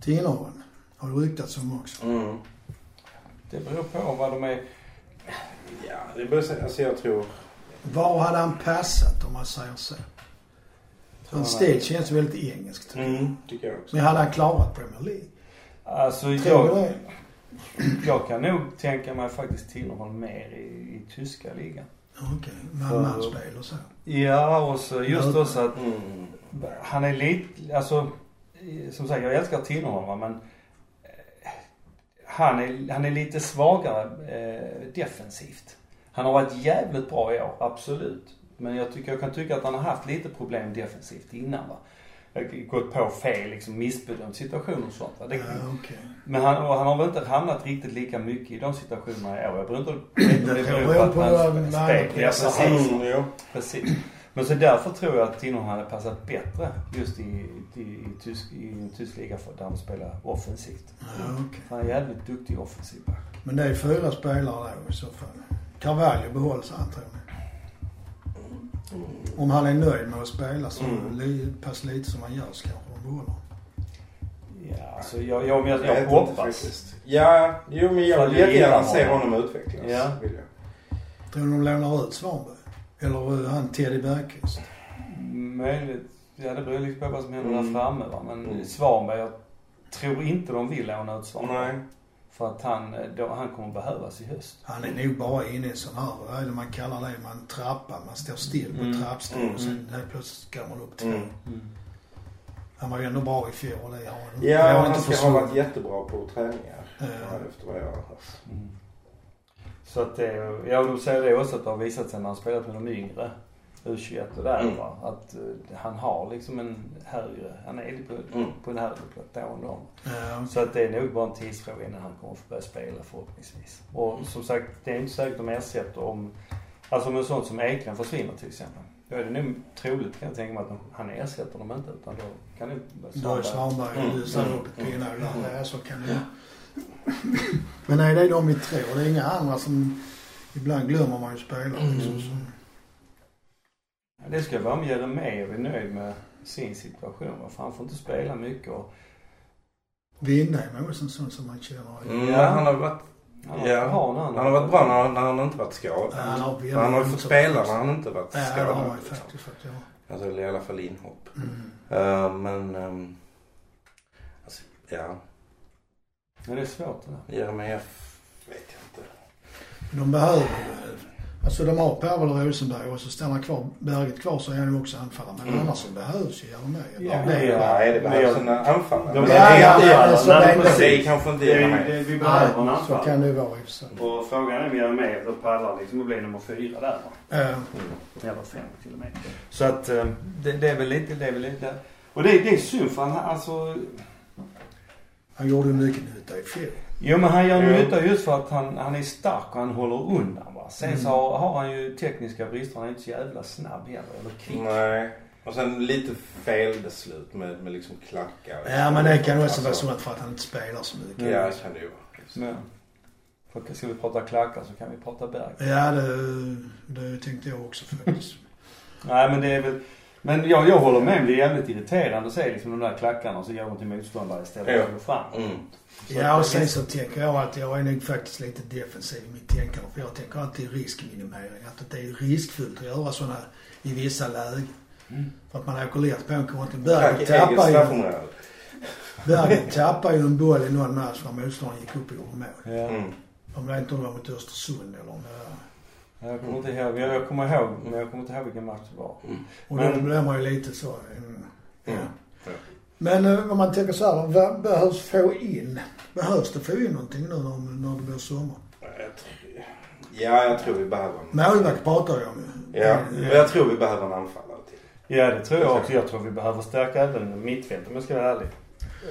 A: Tinnerholm har det ryktats om också.
B: Mm.
C: Det beror på vad de är.
B: Ja, det säga, alltså jag tror...
A: Var hade han passat om man säger så? Hans stil känns väldigt engelskt.
B: Mm, tycker jag också.
A: Men hade han klarat Premier League?
C: Alltså
A: Tror du
C: jag,
A: det?
C: Jag kan nog tänka mig faktiskt Tinnerholm mer i, i tyska ligan.
A: Okej, man-man-spel och så.
C: Ja, och så just också att
B: Mm.
C: han är lite, alltså som sagt jag älskar Tinnerholm va, men eh, han är, han är lite svagare eh, defensivt. Han har varit jävligt bra i år, absolut. Men jag tycker, jag kan tycka att han har haft lite problem defensivt innan va. Gått på fel, liksom missbedömt situationer och sånt. Det,
A: Ja, okej.
C: Men han, han har väl inte hamnat riktigt lika mycket i de situationerna i år. Jag beror inte det
A: Det
C: beror på att han spel. Ja, precis.
B: Mm.
C: Precis. Men så därför tror jag att Tinnerholm hade passat bättre just i, i, i, tysk, i en tysk liga för där han spelar offensivt.
A: Ja, okej.
C: Han är jävligt duktig offensiv back.
A: Men det är fyra spelare då i så fall. Carvalho behålls han tror ni? Om han är nöjd med att spela så
B: Mm.
A: pass lite som han gör så kanske de behåller.
C: Ja, alltså jag, jag, jag, jag
B: inte
C: hoppas.
B: faktiskt. Ja, jo men jag vill
C: jag
B: jättegärna se
C: honom.
B: utvecklas.
C: Ja.
B: Vill jag.
A: Tror ni de lånar ut Svanberg? Eller han Teddy Bergqvist?
C: Möjligt. Ja, det beror lite på vad som händer
B: Mm.
C: där framme va. Men
B: Mm.
C: Svanberg, jag tror inte de vill låna ut Svanberg.
B: Nej.
C: För att han, då, han kommer behövas i höst.
A: Han är nog bara inne i en sån här, vad är det man kallar det, man trappar, man står still på
C: Mm.
A: trappsteg
B: Mm.
A: och sen helt plötsligt går man upp två.
B: Mm.
A: Han var ju ändå bra i fjol och det har han
B: Ja,
A: det har
B: han ska ha varit jättebra på träningar.
A: Ja.
B: Ja, efter vad jag har hört.
C: Mm. Så att det, ja de säger det också att det har visat sig när han spelat med de yngre, U21 och där
B: Mm.
C: va, att eh, han har liksom en högre, han är på,
B: Mm.
C: på en högre platå än dem.
A: Ja,
C: Så att det är nog bara en tidsfråga innan han kommer få börja spela förhoppningsvis. Och som sagt, det är inte säkert de ersätter om, alltså om en sån som Eklund försvinner till exempel. Då är det nog troligt kan jag tänka mig att de, han ersätter dem inte utan då kan det
A: Då är Svanberg
B: Mm.
A: upp ett pinnhål där. Ja, så kan det Men är det de vi tror? Det är inga andra som, ibland glömmer man ju spelare liksom.
B: Mm.
C: Det ska vara om Jeremejeff är nöjd med sin situation. va, För han får inte spela mycket och
A: Windheim är också en sån som man känner.
B: Mm,
C: Ja.
B: Han har varit,
C: han,
B: Ja.
C: har
B: han har varit bra när, när han inte varit skadad.
A: Ja, han har
B: han har ju fått spela när han inte varit
A: Ja, det
B: skadad.
A: har han
B: liksom.
A: faktiskt fått göra.
B: Alltså i alla fall inhopp.
A: Mm.
B: Eh, men, um, alltså, ja.
C: Men det är svårt det där.
B: Jeremejeff vet jag inte.
A: De behöver Alltså de har Pavel Rosenberg och så stannar kvar, Berget kvar så är han ju också anfallare. Men
B: Mm.
A: annars så behövs ju Jeremejeff.
C: Ja,
A: Av det-
C: ja.
B: Nej, det behövs en anfallare.
C: De
A: Ja,
B: det är
A: ja,
B: inte-
A: ja, det
B: kanske inte
C: Det, vi behöver en
A: Nej, så
C: anfallare.
A: kan det vara i och.
C: Och frågan är om Jeremejeff då pallar liksom att bli nummer fyra där va?
A: Ja.
C: Eller fem till och med. Så att eh, det, det är väl lite, det är väl lite. Och det, det är synd för han, alltså.
A: Han gjorde ju mycket nytta i fjol.
C: Jo men han gör nytta just för att han, han är stark och han håller undan va. Sen
A: Mm.
C: så har, har han ju tekniska brister. Han är inte så jävla snabb heller. Eller kvick.
B: Nej. Och sen lite felbeslut med, med liksom klackar.
A: Ja men det kan också vara
B: Alltså,
A: sånt för att han inte spelar så mycket.
B: Ja, det kan det ju vara.
C: För ska vi prata klackar så kan vi prata berg.
A: Ja det, det tänkte jag också faktiskt.
C: Nej men det är väl, men jag, jag håller med. Det är jävligt irriterande att se liksom de där klackarna och så går de till motståndare istället för att gå fram.
B: Mm.
A: Ja och sen så tänker jag att jag är nog faktiskt lite defensiv i mitt tänkande. För jag tänker alltid riskminimering. Att det är riskfyllt att göra sådana i vissa lägen.
C: Mm.
A: För att man åker lätt på en konting.
B: Klack
A: Berget tappar ju. Berget tappar ju en boll i någon match när motståndaren gick upp och gjorde mål.
C: Ja.
B: Mm.
A: Om det inte var mot Östersund eller om det var...
C: Jag kommer inte ihåg, jag, jag kommer ihåg, men jag kommer inte ihåg vilken match det var.
A: Och
C: Men-
A: då blir man ju lite så... mm, Ja.
B: Mm.
A: Men eh, om man tänker så här, vad behövs få in? Behövs det få in någonting nu när, när det blir sommar?
B: Ja, jag tror vi behöver en...
A: Målvakt pratar jag om ju.
B: Ja, men jag tror vi behöver en anfallare till.
C: Ja det tror jag också. Jag tror vi behöver stärka även mittfältet om jag ska vara ärlig.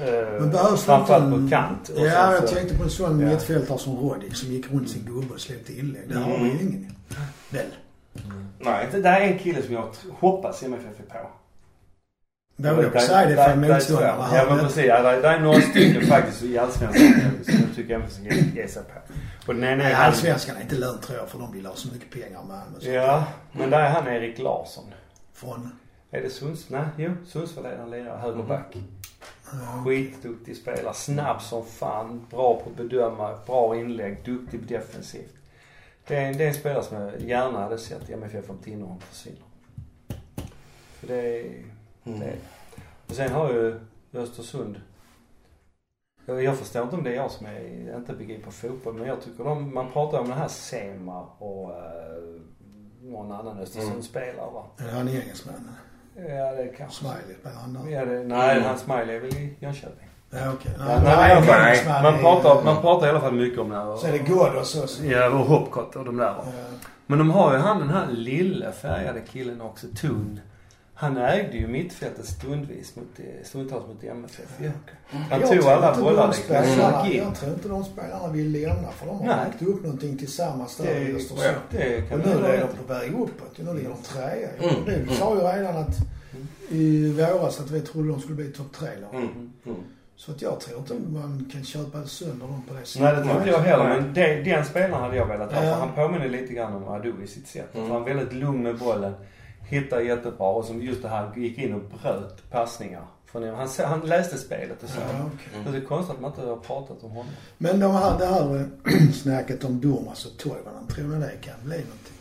C: Eh,
A: Men behövs det
C: Framförallt på kant. Och
A: Ja, jag
C: så-
A: tänkte på en sån
C: Ja.
A: mittfältare som Roddick som gick runt sin gubbe och släppte inlägg. Det har vi ju
B: Mm.
A: ingen. Väl?
B: Nej.
C: Det där är en kille som jag hoppas MFF är på.
A: Säga det
C: där-
A: för motståndarna
C: Ja men precis. Ja, det är några stycken faktiskt i Allsvenskan som jag tycker MFF ska ge- sig på. Och den ena är
A: allsvenskan är inte lönt tror jag för de vill ha så mycket pengar med Malmö.
C: Ja, men där är han Erik Larsson.
A: Från...
C: Är det Sunds? Nej, jo. Sundsvall är han lirar. Högerback.
A: Ja,
C: Skitduktig spelare. Snabb som fan. Bra på att bedöma. Bra inlägg. Duktig defensivt. Det är, en- det är en spelare som jag gärna hade sett i MFF om Tinnerholm försvinner. För det är,
B: Mm.
C: det. Och sen har ju Östersund. Jag, jag förstår inte om det är jag som är, inte begriper fotboll men jag tycker de, man pratar om den här Sema och uh, någon annan Östersundsspelare va?
A: Är det han engelsmannen?
C: Ja det kanske.
A: Smiley spelar han där?
C: Ja, det, nej,
B: Mm.
C: hans smiley är väl i Jönköping.
A: Ja.
C: Ja,
A: Nej,
C: nej,
A: nej,
C: nej,
A: engelsman
C: Man
A: är-
C: pratar, man pratar i alla fall mycket om det här.
A: Så är det Ghoddos också.
C: Ja, och Hopcott och de där.
A: Ja.
C: Men de har ju han den här lilla färgade killen också, Tun. Han ägde ju mittfältet stundvis mot, eh, stundtals mot MFF ju. Han tog
A: tror
C: alla bollar liksom. in.
A: Jag tror inte de spelarna vill lämna för de har
C: Nej.
A: byggt upp någonting tillsammans där i
C: Det,
A: Östersund.
C: det kan
A: Och nu är de
C: i.
A: på väg uppåt. Nu ligger de trea.
B: Mm.
A: Du sa ju redan att i våras att vi trodde de skulle bli topp tre lag.
B: Mm. Mm.
A: Så att jag tror inte man kan köpa sönder dem på det sättet.
C: Nej det tror inte jag heller men det, den spelaren hade jag velat ha.
A: Ja.
C: För han påminner lite grann om Adu i sitt sätt.
B: Mm.
C: För han är väldigt lugn med bollen. Hittar jättebra och som just det här gick in och bröt passningar. Från, han, han läste spelet och så.
A: Ja.
C: Så det är konstigt att man inte har pratat om honom.
A: Men de här, det här eh, snacket om Durmaz och Toivonen, tror ni det kan bli någonting?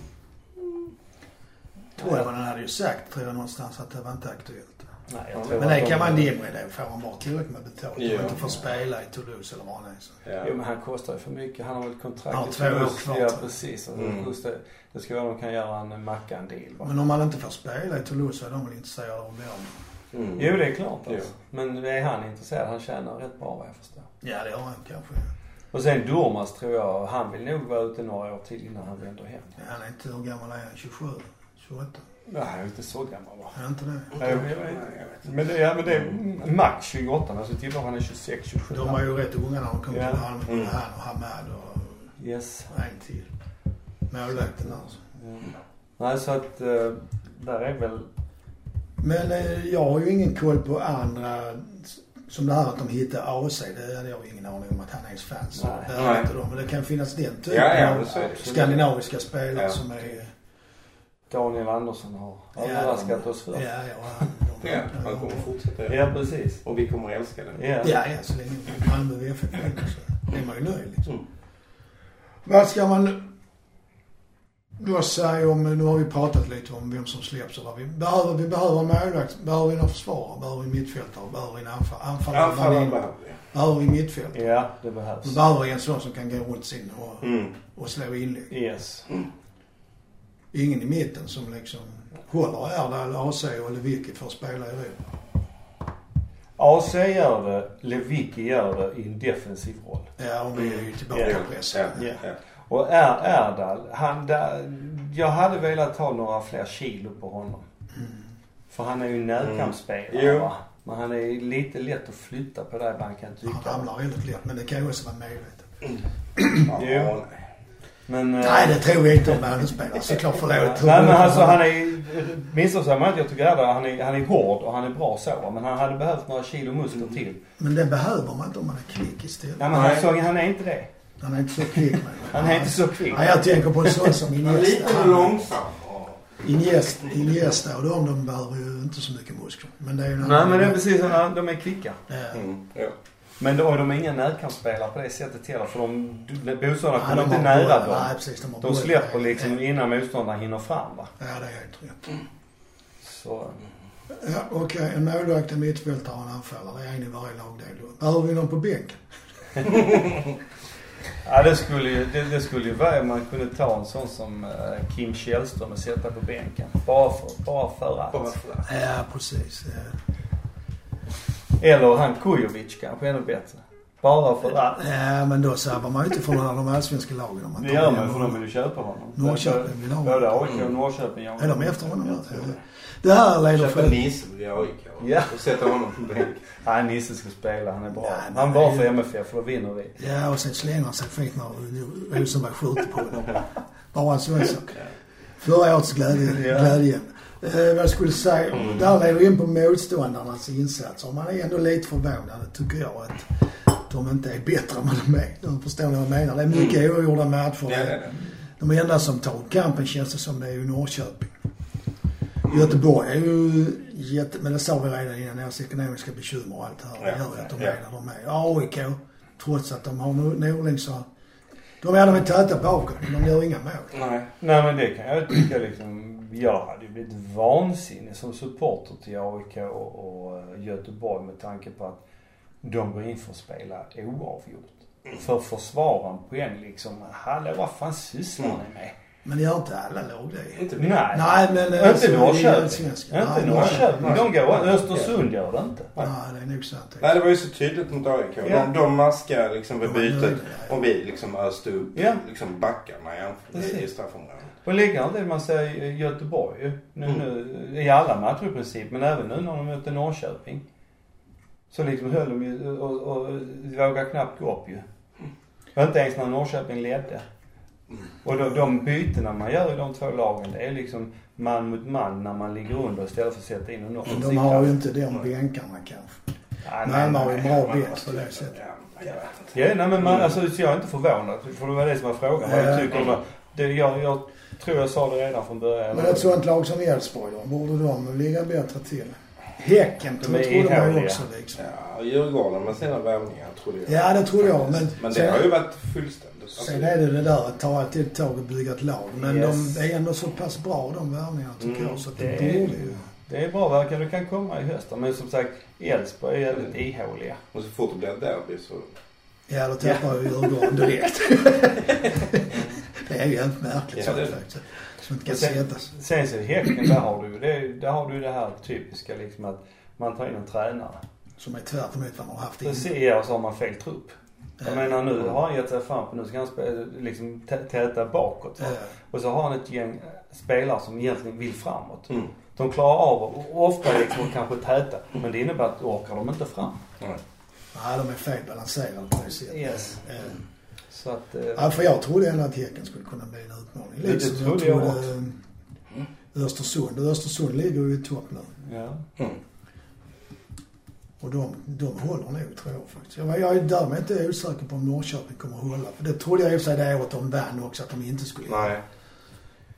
A: Toivonen hade ju sagt, tror jag någonstans, att det var inte aktuellt.
C: Nej,
B: Ja,
A: Men det
C: de-
A: kan man dimma i det. Får han bara tillräckligt med betalt och
B: Ja.
A: inte får spela i Toulouse eller vad han är så.
B: Ja.
C: Jo men han kostar ju för mycket. Han har väl ett kontrakt
A: Han har
C: i
A: två år kvar,
C: Ja precis. Alltså,
B: Mm.
C: det, kostar, det ska vara de kan göra en Mackan-deal va.
A: Men om han inte får spela i Toulouse så är de väl intresserade av att bli av med
B: Mm.
C: Jo det är klart
B: Jo.
C: alltså. Men är han intresserad? Han tjänar rätt bra vad jag förstår.
A: Ja, det har han kanske.
C: Och sen Durmaz tror jag, han vill nog vara ute några år till innan han vänder hem.
A: Ja, Han är inte, hur gammal är han? 27? 28?
C: Nej, han är inte så gammal va?
A: Är inte det?
C: Nej, jag vet inte. Men det, ja, men det är max 28 men så tittar han är 26, 27.
A: De var ju rätt unga när de kom
C: Ja.
A: till Malmö.
B: Mm.
A: Han och Hamad och
C: Yes.
A: en till. Målvakten alltså.
C: Ja. Nej så att, eh, där är väl,
A: Men eh, jag har ju ingen koll på andra. Som det här att de hittar AC. Det hade jag ingen aning om att han är ens fans.
C: Nej.
A: Det inte de. Men det kan finnas den typen
B: Ja, ja,
A: av skandinaviska spelare
B: Ja.
A: som är...
C: Daniel Andersson har överraskat oss för.
A: Ja, ja.
B: Ja, han kommer fortsätta.
C: Ja, precis.
B: Och vi kommer älska det.
C: Ja.
A: Ja, ja, så länge Malmö VFF vinner så är man ju nöjd liksom.
B: Mm.
A: Vad ska man då säga om, nu har vi pratat lite om vem som släpps och vad vi behöver. Vi behöver en målvakt, behöver vi några försvarare, behöver vi mittfältare, behöver vi en anfall, anfallare,
B: Anfallare
A: anfall,
B: behöver vi.
A: behöver vi mittfält.
C: Ja, det
A: Vi
C: behövs.
A: behöver en sån som kan gå runt sin och,
B: Mm.
A: och slå inlägg.
C: Yes.
A: Ingen i mitten som liksom håller här där AC och Lewicki får spela i Europa.
C: AC gör det, Lewicki gör det i en defensiv roll.
A: Ja, om vi är ju
B: Ja,
A: tillbakapressade.
B: ja,
C: Ja.
B: ja.
C: Och är Erdal, han där, jag hade velat ha några fler kilo på honom.
A: Mm.
C: För han är ju närkampsspelare
B: Jo.
C: va. Men han är lite lätt att flytta på där ibland kan jag
A: Han
C: tycka.
A: ramlar väldigt lätt men det kan ju också vara medvetet.
B: Ja,
C: Jo.
B: nej.
C: Men... eh,
A: Nej, det tror jag inte om Malmö-spelare. Såklart förlåt.
C: Nej men alltså han är, missförstå mig inte, jag tycker att han är, han är hård och han är bra så. Men han hade behövt några kilo muskler till.
A: Men det behöver man inte om man är kvick istället.
C: Nej men han, så, han är inte det.
A: Han är inte så kvick.
C: Han är inte så kvick.
A: Nej, jag tänker på en sån som
B: Han är
A: Iniesta.
B: lite långsam.
A: Iniesta, Iniesta och de, de behöver ju inte så mycket muskler. Men det är ju
C: Nej men det är precis de är kvicka.
A: Ja.
B: Mm, ja.
C: Men då, de är inga närkampsspelare på det sättet heller. För de, motståndarna kommer inte nära dem.
A: Nej, precis. De, har
C: De släpper liksom
A: Ja,
C: innan motståndaren hinner fram va.
A: ja, det är helt rätt.
C: Så,
A: Ja, Okej, en målvakt, en mittfältare och en anfallare. Det är en i varje lagdel. då. Behöver vi någon på bänken?
C: ja det skulle ju, det, det skulle ju vara man kunde ta en sån som eh, Kim Källström och sätta på bänken. Bara för, bara för att.
B: Bara för det.
A: Ja, precis. Ja.
C: Eller han Kujovic kanske ännu bättre. Bara för att.
A: Ja, men då sabbar man ju inte för några av de allsvenska lagen om man
C: Det gör man för de
A: honom.
C: vill ju köpa honom.
A: Norrköping vill ha honom.
C: Både AIK och Norrköping ja.
A: Är de efter honom? nu? Ja. Det här leder
B: Köpa
A: för...
B: Nisse via AIK
C: Ja.
B: och sätta honom på bänk.
C: Nej, Nisse ska spela. Han är bra.
A: Nej, men
C: han var
A: det
C: för MFF för då vinner vi.
A: Ja, och sen slänger han sig fint när Rosenberg skjuter på honom. Bara en sån sak. Förra årets glädje,
C: Ja.
A: glädje. Eh, vad jag skulle säga,
B: Mm.
A: det här leder in på motståndarnas insatser. Man är ändå lite förvånad, tycker jag, att de inte är bättre än vad de är. De förstår ni vad jag menar? Det är mycket oavgjorda matcher.
B: Ja, ja, ja.
A: De enda som tar kampen känns det som det är ju Norrköping. Göteborg är ju jätte... Men det sa vi redan innan, deras ekonomiska bekymmer och allt det här.
B: Ja,
A: gör att de är där de är. AIK, trots att de har Nor- Norling så... De är de är täta bakåt, men de gör inga mål.
B: Nej.
C: Nej men det kan jag tycka liksom. Jag hade ju blivit vansinnig som supporter till AIK och, och eh, Göteborg med tanke på att de går in för att spela oavgjort. För att försvara en poäng liksom. Hallå vad fan sysslar
B: Mm.
C: ni med?
A: Men det gör inte alla lag det.
B: Inte.
C: Nej.
A: Nej, men... eh,
C: Inte
A: så i
C: Norrköping. Inte
A: Nej,
C: Norrköping. De går,
B: Nej.
C: Östersund gör det inte.
A: Nej, det är nog sant.
B: Nej, det var ju så tydligt mot AIK.
C: Ja.
B: De, de maskar liksom vid bytet och vi liksom öste upp
C: Ja.
B: liksom backarna igen i, i straffområdet.
C: Och likadant är det man säger i Göteborg ju. Nu,
B: Mm.
C: nu, I alla matcher i princip. Men även nu när de mötte Norrköping. Så liksom höll de ju och, och, och vågade knappt gå upp ju. Och inte ens när Norrköping ledde. Och de, de bytena man gör i de två lagen det är liksom man mot man när man ligger under istället för att sätta in en
A: Men
C: offensiv
A: de har ju inte de bänkarna kanske.
C: Ja,
A: Malmö har ju bra bänk på det sättet.
B: Ja, jag vet inte.
C: Ja, nej men man, alltså, så jag är inte förvånad. För det var det som var frågan. Vad jag
A: Ja.
C: tycker det jag, jag tror jag sa det redan från början.
A: Men ett sånt lag som Elfsborg då, borde de ligga bättre till? Häcken
C: De
A: tror trodde man också liksom.
B: Ja, Djurgården med sina värvningar trodde jag.
A: Ja, det trodde jag. Men,
B: Men det
A: sen,
B: har ju varit fullständigt.
A: Sen är det det där att ta alltid ett tag och bygga ett lag. Men
C: Yes.
A: de är ändå så pass bra de värvningarna tycker
B: Mm,
A: jag. Så att det,
C: det
A: borde
C: är-
A: ju...
C: Det är bra verkar det kan komma i höst. Men som sagt, Elfsborg är väldigt ihåliga.
B: Och så fort det blir derby så...
A: Ja, då tappar ju Djurgården direkt. det är ju helt märkligt
B: Ja, det-
A: faktiskt. Som inte kan
C: Sen-
A: sättas.
C: Sen så i Häcken, där har du det, där har du det här typiska liksom att man tar in en tränare.
A: Som är tvärt emot vad man har haft innan.
C: Precis, ja, och så har man fel trupp. Jag
A: Ja.
C: menar nu har han gett sig fram på, nu ska han spela, liksom tä- täta bakåt. Va?
A: Ja.
C: Och så har han ett gäng spelare som egentligen vill framåt.
B: Mm.
C: De klarar av och ofta liksom kanske täta. Men det innebär att orkar de inte fram.
B: Nej.
A: Ja, de är felbalanserade på det sättet.
C: Yes.
A: Ja.
C: Så att... Eh,
A: Ja, för jag trodde ändå att Häcken skulle kunna bli en utmaning.
C: Det
A: Liksom jag
C: trodde jag
A: trodde
C: också.
A: eh, Östersund. Och Östersund ligger ju i topp nu.
C: ja.
B: Mm.
A: Och de, de håller nog tror jag faktiskt. Jag, jag är därmed inte osäker på om Norrköping kommer att hålla. För det trodde jag i och för sig det året de vann också att de inte skulle göra.
B: Nej.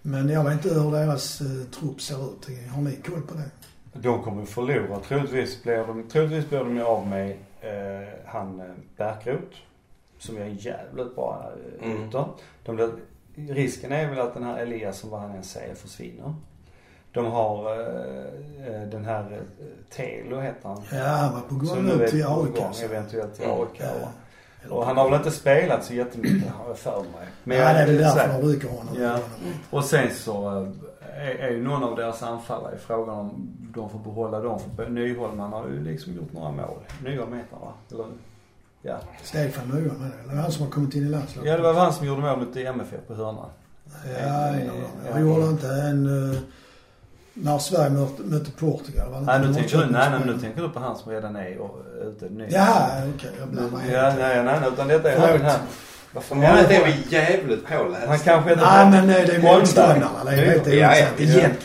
A: Men jag vet inte hur deras eh, trupp ser ut. Har ni koll på det?
C: De kommer förlora. Troligtvis blir de, troligtvis blir de av med eh, han eh, Bärkroth. Som är en jävligt bra
B: Mm.
C: ytter. De blir, risken är väl att den här Elias som vad han än säger försvinner. De har eh, eh, den här eh, Telo heter han.
A: Ja, han var på gång
C: nu
A: till AIK.
C: eventuellt till
B: Mm.
C: AIK.
A: Ja.
C: Och han har väl inte spelat så jättemycket har jag för mig.
A: Men ja, det är väl därför de rycker honom.
C: Ja. Och sen så eh, är, är ju någon av deras anfallare i frågan om de får behålla dem. För Nyholm har ju liksom gjort några mål. Nyholm heter han va? Eller, ja.
A: Stefan Nyholm är det. Eller han som har kommit in i landslaget.
C: ja, det var han som gjorde mål mot MFF på hörnan.
A: Ja, en dem. Jag gjorde inte en... eh, när Sverige mötte, mötte Portugal. Var det
C: Nej,
A: inte
C: nu tänker du, nej, nej, nu tänker du på han som redan är och- ute ny.
A: Jaha, okej. jag blandar
C: Ja,
A: helt.
C: nej, nej, nej, utan detta är här. Fan
B: Som vanligt är
C: det?
B: vi jävligt pålästa.
C: Han kanske heter
A: Nej, men nej, det är motståndarna. Det är helt
C: Ja,
B: ja,
A: ointressant.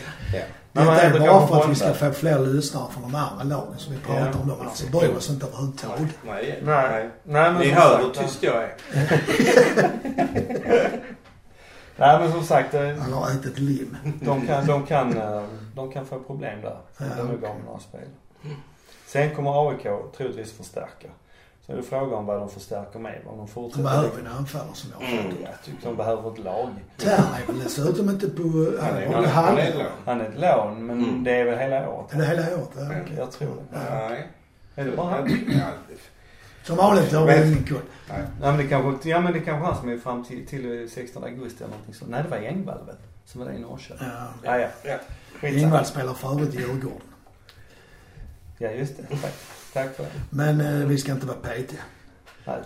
A: Detta är
C: heter
A: bara för att vi ska få fler lyssnare från de andra lagen så vi pratar
C: Ja.
A: om dem. Men alltså bryr oss inte överhuvudtaget.
B: Nej,
C: Nej.
B: nej.
C: Nej, men
B: Ni
C: som
B: hör hur tyst jag är.
C: Nej, men som sagt, eh,
A: Han har ätit lim.
C: de kan, de kan, eh, de kan få problem där.
A: Ja,
C: Ja, de är med några spel. Sen kommer AIK troligtvis förstärka. Så är det frågan om vad de förstärker med. Om de
A: De
C: fortsätter.
A: behöver en anfallare som jag har
B: Mm.
C: Jag tycker de behöver ett lag.
A: Tern är väl dessutom inte på... Han
B: är-
A: är
B: han är- han är
A: halv...
B: lån.
C: Han är ett lån, men
B: Mm.
C: det är väl hela året.
A: Är det hela året? Ja, okej.
C: Jag tror det.
B: Nej.
C: Är det bara han?
B: Ja,
A: Som vanligt har vi ingen koll.
B: nej.
C: Nej men det kanske, ja men det kanske han som är fram till, till 16 augusti eller någonting sånt. Nej det var Engvall väl? Som var det i Norrköping.
A: Ja.
C: Ja ja.
B: Ja.
A: Ingvall spelar för övrigt i Djurgården.
C: Ja just det. Tack. För det.
A: Men eh, vi ska inte vara petiga.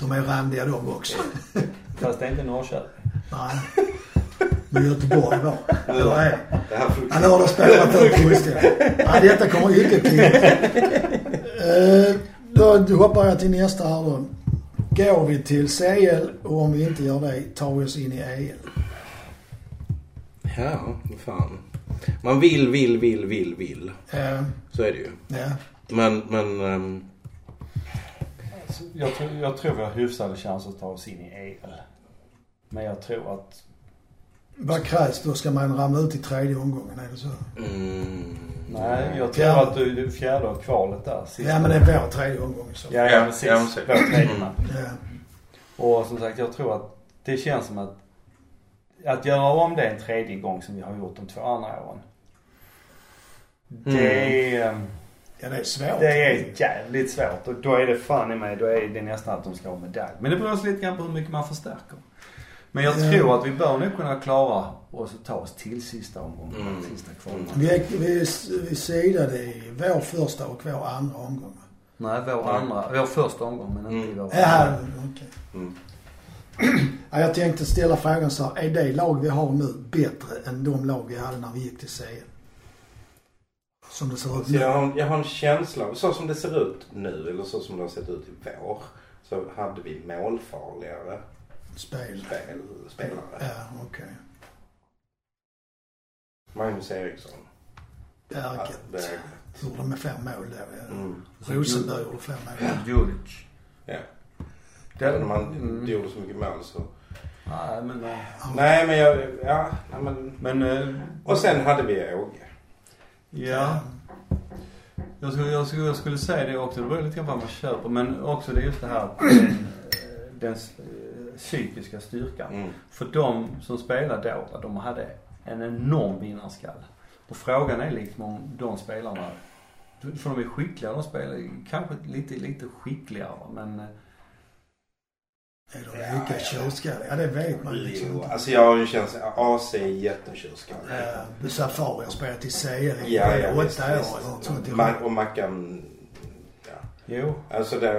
A: De är randiga de också.
C: Fast det är inte Norrköping.
A: Nej. Men Göteborg var. Eller är Han har spelat ut fullständigt. Nej, detta kommer inte till. Eh, då hoppar jag till nästa här då. Går vi till CL och om vi inte gör det tar vi oss in i EL.
B: Ja, vad fan. Man vill, vill, vill, vill, vill.
A: Eh,
B: Så är det ju.
A: ja.
B: Men, men...
C: Alltså, Jag tror, jag tror vi har hyfsade chanser att ta oss in i EL. Men jag tror att,
A: Vad krävs då? Ska man ramla ut i tredje omgången? Är det så?
B: mm,
C: nej jag tror
A: Ja.
C: att du, du fjärde och kvalet där. sist.
A: Ja, men det är vår tredje omgång så.
C: Ja, ja, precis.
B: ja.
C: Vår tredje man.
A: Ja.
C: Och som sagt, jag tror att det känns som att att göra om det en tredje gång som vi har gjort de två andra åren. Det är, ehm,
A: Ja, det är svårt.
C: det är jävligt svårt och då är det fan i mig, då är det nästan att de ska ha medalj. Men det beror också lite grann på hur mycket man förstärker. Men jag
A: Ja.
C: tror att vi bör nog kunna klara oss och ta oss till sista omgången,
B: Mm.
C: sista kvalet.
A: Vi, är, vi, vi sidade i vår första och vår andra omgång.
C: Nej, vår
B: Nej.
C: andra, vår första omgång men inte i vår
A: Ja, okej.
B: Mm.
A: Ja, jag tänkte ställa frågan så här. Är det lag vi har nu bättre än de lag vi hade när vi gick till CL? Som det ser ut nu.
B: jag, har, en- jag har en känsla av, så som det ser ut nu eller så som det har sett ut i vår. Så hade vi målfarligare
A: Spel.
B: spel, spelare.
A: Ja, okej.
B: Magnus Eriksson.
A: Berget.
B: Berget.
A: Gjorde med fem mål då. Ja.
B: Mm.
A: Rosenberg gjorde fem mål.
C: Djuric.
B: Ja.
C: Det-
B: Även om man
C: mm.
B: inte gjorde så mycket mål så.
C: Nej men, eh,
B: Nej men jag, ja, nej, men.
C: men eh,
B: Och sen hade vi Åge.
C: Ja. Jag skulle, jag, skulle, jag skulle säga det också. Det beror lite grann på vad man köper. Men också det är just det här den, eh, den eh, psykiska styrkan.
B: Mm.
C: För de som spelade då, de hade en enorm vinnarskalle. Och frågan är liksom om de spelarna, för de är skickliga, de spelar kanske lite, lite skickligare men eh,
A: Är de lika tjurskalliga? Ja, det vet man liksom
B: Jo,
A: inte.
B: alltså jag har ju en känsla, AC är jättetjurskallig.
A: Uh, Safari har spelat i CL i
B: Ja, ja,
A: åtta
B: visst,
A: år eller något sånt.
B: Ma- och Mackan, ja.
C: jo.
B: Alltså där,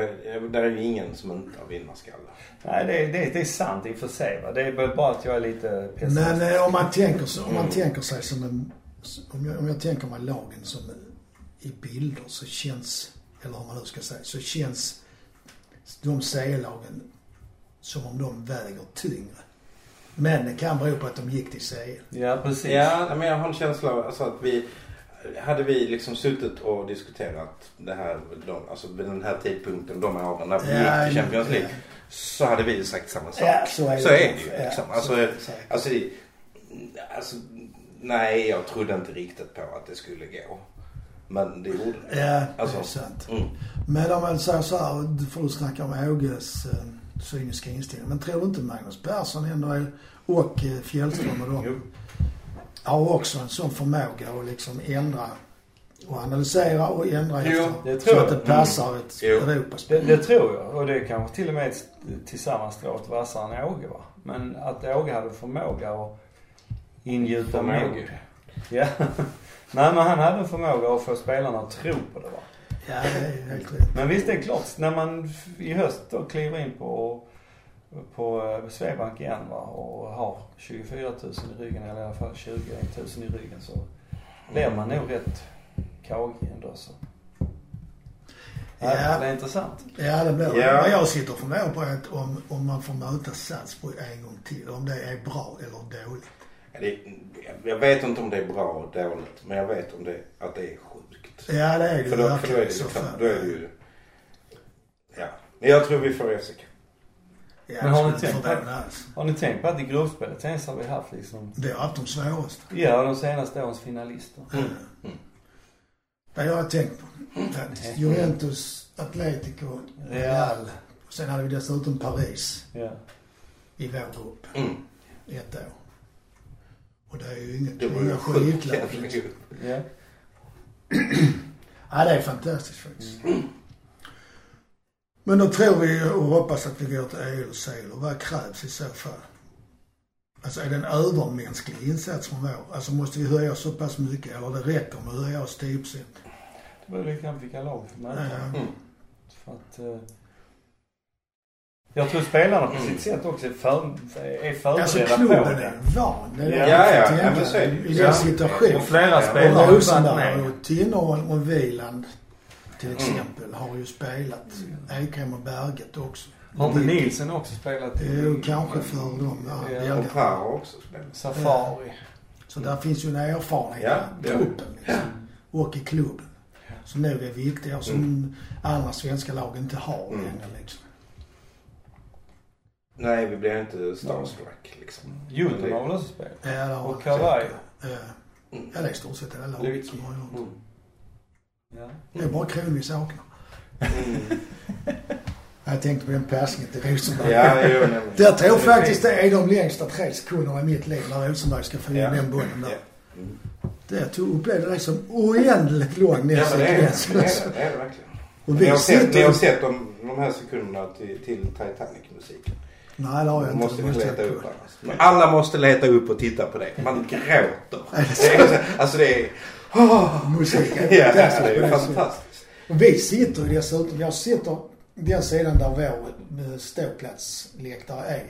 B: där är ju ingen som inte har vinnarskalle.
C: Nej det, är- det, det är sant i och för sig va. Det är bara att jag är lite pessimistisk.
A: Men eh, om man tänker så, om man
B: Mm.
A: tänker sig som en, om jag, om jag tänker mig lagen som i bilder så känns, eller hur man nu ska säga, så känns de C-lagen som om de väger tyngre. Men det kan bero på att de gick till CL.
C: Ja precis.
B: Ja, men jag har en känsla av alltså, att vi hade vi liksom suttit och diskuterat det här, de, alltså vid den här tidpunkten, de åren när vi
A: Ja,
B: gick till Champions League.
A: ja.
B: Så hade vi sagt samma sak.
A: Ja, så är det.
B: Så är det ju
A: Ja,
B: liksom.
A: så
B: Alltså,
A: är det
B: alltså, det- alltså, nej jag trodde inte riktigt på att det skulle gå. Men det gjorde det.
A: Ja, det
B: Alltså,
A: är sant.
B: Mm.
A: Men om man säger så här, du får du snacka om Åges eh, cyniska inställning. Men tror du inte Magnus Persson ändå är, och eh, Fjällström och de
B: Jo.
A: har också en sån förmåga att liksom ändra och analysera och ändra
B: Jo,
A: efter.
C: det tror
A: så att
C: jag.
A: det passar ett
B: Jo.
C: Det,
A: Europaspel.
C: det tror jag. Och det är kanske till och med ett- tillsammans strået vassare än Åge va. Men att Åge hade förmåga att ingjuta
B: Förmåga.
C: mod. Ja. Nej men han hade en förmåga att få spelarna att tro på det va.
A: Ja, det är helt rätt.
C: Men visst det är klart, när man i höst då kliver in på, på eh, Swedbank igen va och har 24 000 i ryggen eller i alla fall 21 000 i ryggen så blir man nog rätt kagig ändå så. Ja.
A: Ja.
C: Det är intressant.
A: Ja, det blir
B: Ja.
A: Vad jag sitter och funderar på är att om, om man får möta Salzburg en gång till, om det är bra eller dåligt.
B: Ja, det, jag vet inte om det är bra och dåligt. Men jag vet om det, att det är sjukt.
A: Ja, det är det
B: För
A: ju
B: då, för då är det
A: fall.
B: då är det ju... Ja. Men jag tror vi får SEK.
A: Ja,
C: Men har
A: det
C: ni tänkt
A: inte
C: på-
A: alls.
C: Har ni tänkt på att i gruppspelet sen så har vi haft liksom,
A: Vi har haft de svåraste.
C: ja de senaste årens finalister.
B: Mm.
A: Det har jag tänkt på. Faktiskt. Juventus, Atletico, Real. Sen hade vi dessutom Paris
C: Ja.
A: i vår grupp
B: Mm.
A: ett år. Och det är ju inget,
B: Det var ju
A: inga
B: sjukt
A: skitlag.
C: Ja.
A: Ja, det är fantastiskt faktiskt. Men då tror vi och hoppas att vi går till EU och CL. Och vad krävs i så fall? Alltså är det en övermänsklig insats från vår? Alltså måste vi höja så pass mycket? Eller det räcker med att höja oss 10 procent?
C: Det beror lite grann på vilka lag vi möter.
B: Mm.
C: För att, eh, jag tror spelarna på sitt sätt också är, för, är förberedda
A: Alltså
C: på
A: klubben
C: det.
A: är van. Det är det
C: Ja,
A: jag
B: ja, ja,
A: tänka
B: men så är det.
A: I den situationen.
C: Och flera spelare
A: Och Rosenberg och Tinnerholm och Wieland till
B: Mm.
A: exempel har ju spelat. Ekrem och Berget också.
C: Har inte Nielsen också spelat
A: Jo, kanske för dem. Ja,
C: Ja.
B: Och Per har också spelat.
C: Safari?
A: Så där finns ju en erfarenhet
B: Ja,
A: i truppen liksom. Och i klubben. Som nog är viktiga och som
B: Mm.
A: andra svenska lag inte har
B: Mm.
A: längre liksom.
B: Nej, vi blir inte starstruck liksom.
C: Djurgården har väl också spelat?
A: Ja, det har
C: Och
A: jag
C: Kawaii.
A: sett, Ja. ja, det är i stort sett hela laget som har gjort.
B: Mm.
C: Ja.
A: Det är bara Kron vi saknar.
B: Mm.
A: Jag tänkte på den passningen till Rosenberg.
B: Ja, jo, nej,
A: Jag tror
B: Det är
A: faktiskt det är de längsta tre sekunderna i mitt liv när Rosenberg ska få in
B: Ja.
A: den bollen där.
B: Ja. Mm.
A: Det tog, upplevde det som oändligt lång
B: Ja, men det är det. Det är det, är verkligen.
A: Och
B: Ni har
A: vi
B: sett, ni har sett de, de här sekunderna till, till Titanic-musiken.
A: Nej, det har jag inte.
B: måste
A: måste
B: leta upp annars. Alla måste leta upp och titta på det. Man gråter.
A: Det
B: är, alltså det är... Oh,
A: Musik är
B: ja, det är
A: det sättet.
B: fantastiskt.
A: Vi sitter ju dessutom, jag sitter den sidan där vår eh, ståplatsläktare är.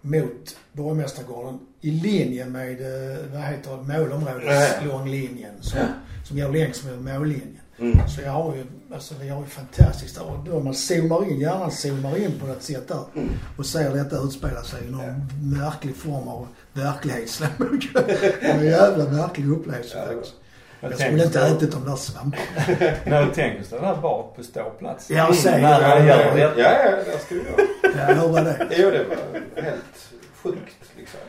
A: Mot Borgmästargården i linje med, eh, vad heter det,
B: Ja,
A: målområdeslånglinjen som, som går längs med mållinjen.
B: Mm.
A: Så jag har ju, alltså vi har ju fantastiskt där. Då man zoomar in, gärna zoomar in på något sätt där.
B: Mm.
A: Och ser detta utspela sig i någon märklig form av verklighetsslog. det är en jävla märklig upplevelse
B: Ja, det
A: faktiskt.
C: Jag
A: Jag skulle inte
C: tänker
A: ätit de där svamparna.
C: Du tänker stå där bak på ståplats.
A: Ja, och säg-
C: han gör
B: Ja,
C: det.
B: ja, det ska vi göra.
A: Ja, hur var det?
B: Jo, det var helt sjukt liksom.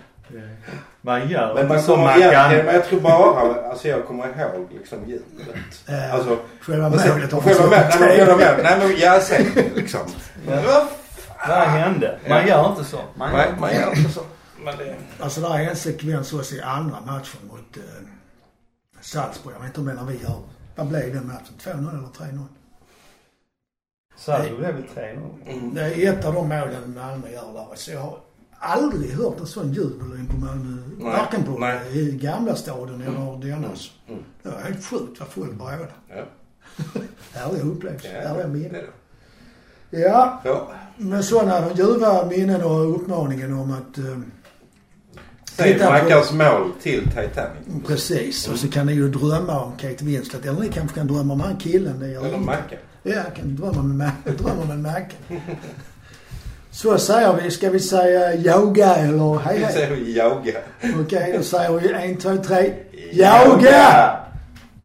C: Man gör
B: Men man
C: som
B: kommer
C: man
B: egentligen, men
C: kan.
B: jag tror bara, alltså jag kommer ihåg liksom ljudet.
A: Eh,
B: Alltså,
A: Själva målet har
B: och själva
A: man
B: målet,
A: sett
B: nej men målet, nej men jag säger liksom.
C: Ja.
B: Vad
C: Vad hände? Man gör inte så. Man
B: Nej, man
C: så.
B: gör inte så. Men det...
A: Alltså där är en sekvens också i andra matchen mot eh, Salzburg. Jag vet inte om det är när vi gör. Vad blev den matchen? 2-0 eller 3-0?
C: Salzburg blev väl 3-0.
B: Mm.
A: Det är ett av de målen Malmö gör där. Så jag har aldrig hört en sån jubelvolym på Malmö.
B: Nej,
A: Varken på
B: nej.
A: i gamla stadion eller dennas.
B: Mm.
A: Det var helt sjukt vad folk brådade.
B: Ja,
A: Härliga upplevelser.
B: ja,
A: Härliga
B: det är
A: minnen.
B: det.
A: Ja,
B: Ja.
A: med sådana ljuva minnen och uppmaningen om att eh,
B: Säg Mackans mål till Titanic.
A: Precis. Och så kan ni ju drömma om Kate Winslet. Eller ni kanske kan drömma om han killen. Det
B: Eller. Mackan.
A: Ja, jag kan drömma med Mac- drömma med Macke. Så säger vi. Ska vi säga yoga eller hej
B: Vi
A: hej?
B: säger yoga.
A: Okej, då säger vi en, två, tre. Yoga!